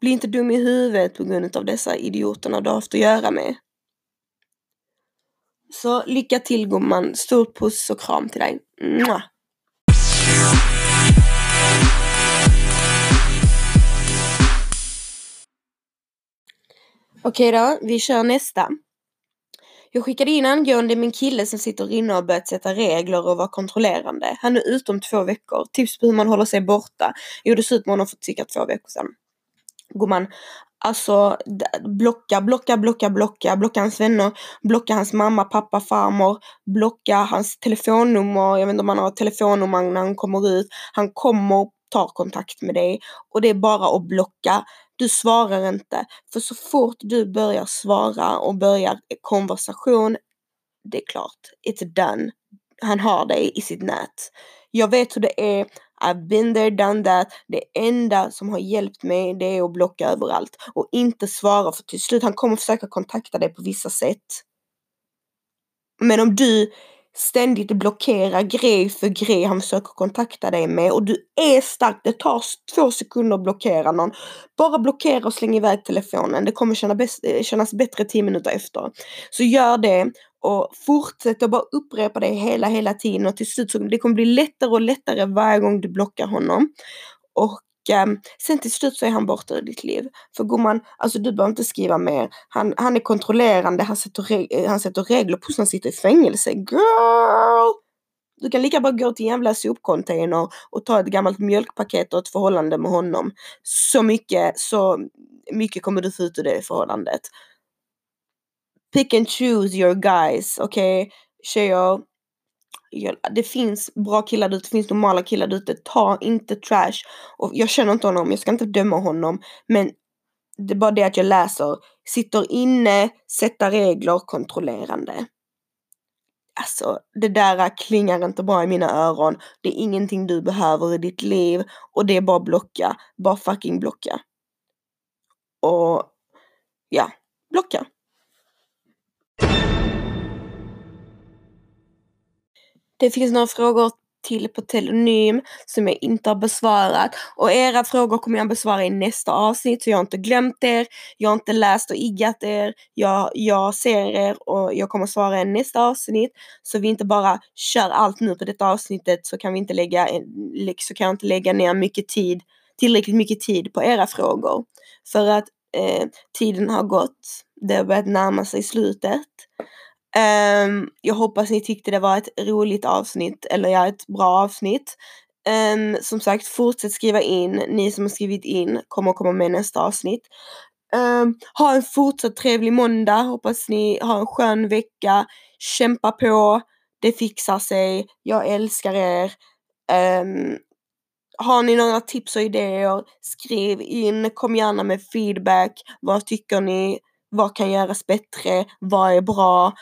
Bli inte dum i huvudet på grund av dessa idioterna du har haft att göra med. Så lycka till gumman. stor puss och kram till dig. Mwah. Okej då, vi kör nästa. Jag skickade in angående min kille som sitter inne och börjat sätta regler och vara kontrollerande. Han är ute om två veckor. Tips på hur man håller sig borta. Gjorde slut med honom för cirka två veckor sedan. Gumman, alltså blocka, blocka, blocka, blocka, blocka hans vänner, blocka hans mamma, pappa, farmor, blocka hans telefonnummer, jag vet inte om han har telefonnummer när han kommer ut. Han kommer ta kontakt med dig och det är bara att blocka. Du svarar inte. För så fort du börjar svara och börjar konversation, det är klart, it's done. Han har dig i sitt nät. Jag vet hur det är. I've been there, done that. Det enda som har hjälpt mig det är att blocka överallt och inte svara för till slut han kommer försöka kontakta dig på vissa sätt. Men om du ständigt blockerar grej för grej han försöker kontakta dig med och du är stark. Det tar två sekunder att blockera någon. Bara blockera och släng iväg telefonen. Det kommer känna bäst, eh, kännas bättre tio minuter efter. Så gör det och fortsätt att bara upprepa det hela, hela tiden och till slut så det kommer bli lättare och lättare varje gång du blockar honom. Och um, sen till slut så är han borta ur ditt liv. För gumman, alltså du behöver inte skriva mer. Han, han är kontrollerande, han sätter, eh, han sätter regler på han sitter i fängelse. Girl! Du kan lika bra gå till en jävla sopcontainer och ta ett gammalt mjölkpaket och ett förhållande med honom. Så mycket, så mycket kommer du få ut ur det förhållandet. Pick and choose your guys, okej? Okay? Tjejer, det finns bra killar ute, det finns normala killar ute. Ta inte trash. Och jag känner inte honom, jag ska inte döma honom. Men det är bara det att jag läser. Sitter inne, sätta regler, kontrollerande. Alltså, det där klingar inte bra i mina öron. Det är ingenting du behöver i ditt liv. Och det är bara blocka. Bara fucking blocka. Och ja, blocka. Det finns några frågor till på telonym som jag inte har besvarat och era frågor kommer jag besvara i nästa avsnitt så jag har inte glömt er, jag har inte läst och iggat er, jag, jag ser er och jag kommer svara i nästa avsnitt så vi inte bara kör allt nu på detta avsnittet så kan vi inte lägga, så kan jag inte lägga ner mycket tid, tillräckligt mycket tid på era frågor. För att eh, tiden har gått, det har börjat närma sig slutet. Um, jag hoppas ni tyckte det var ett roligt avsnitt, eller ja, ett bra avsnitt. Um, som sagt, fortsätt skriva in. Ni som har skrivit in kommer komma med nästa avsnitt. Um, ha en fortsatt trevlig måndag. Hoppas ni har en skön vecka. Kämpa på. Det fixar sig. Jag älskar er. Um, har ni några tips och idéer, skriv in. Kom gärna med feedback. Vad tycker ni? Vad kan göras bättre? Vad är bra?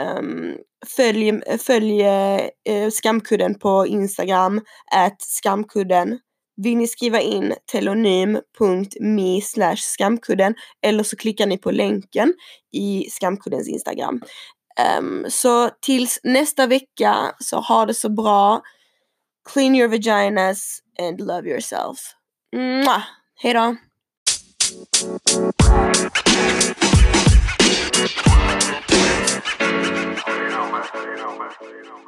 Um, följ följ uh, Skamkudden på Instagram, at skamkudden. Vill ni skriva in telonym.me skamkudden eller så klickar ni på länken i Skamkuddens Instagram. Um, så tills nästa vecka så ha det så bra. Clean your vaginas and love yourself. Mwah! Hejdå! You know.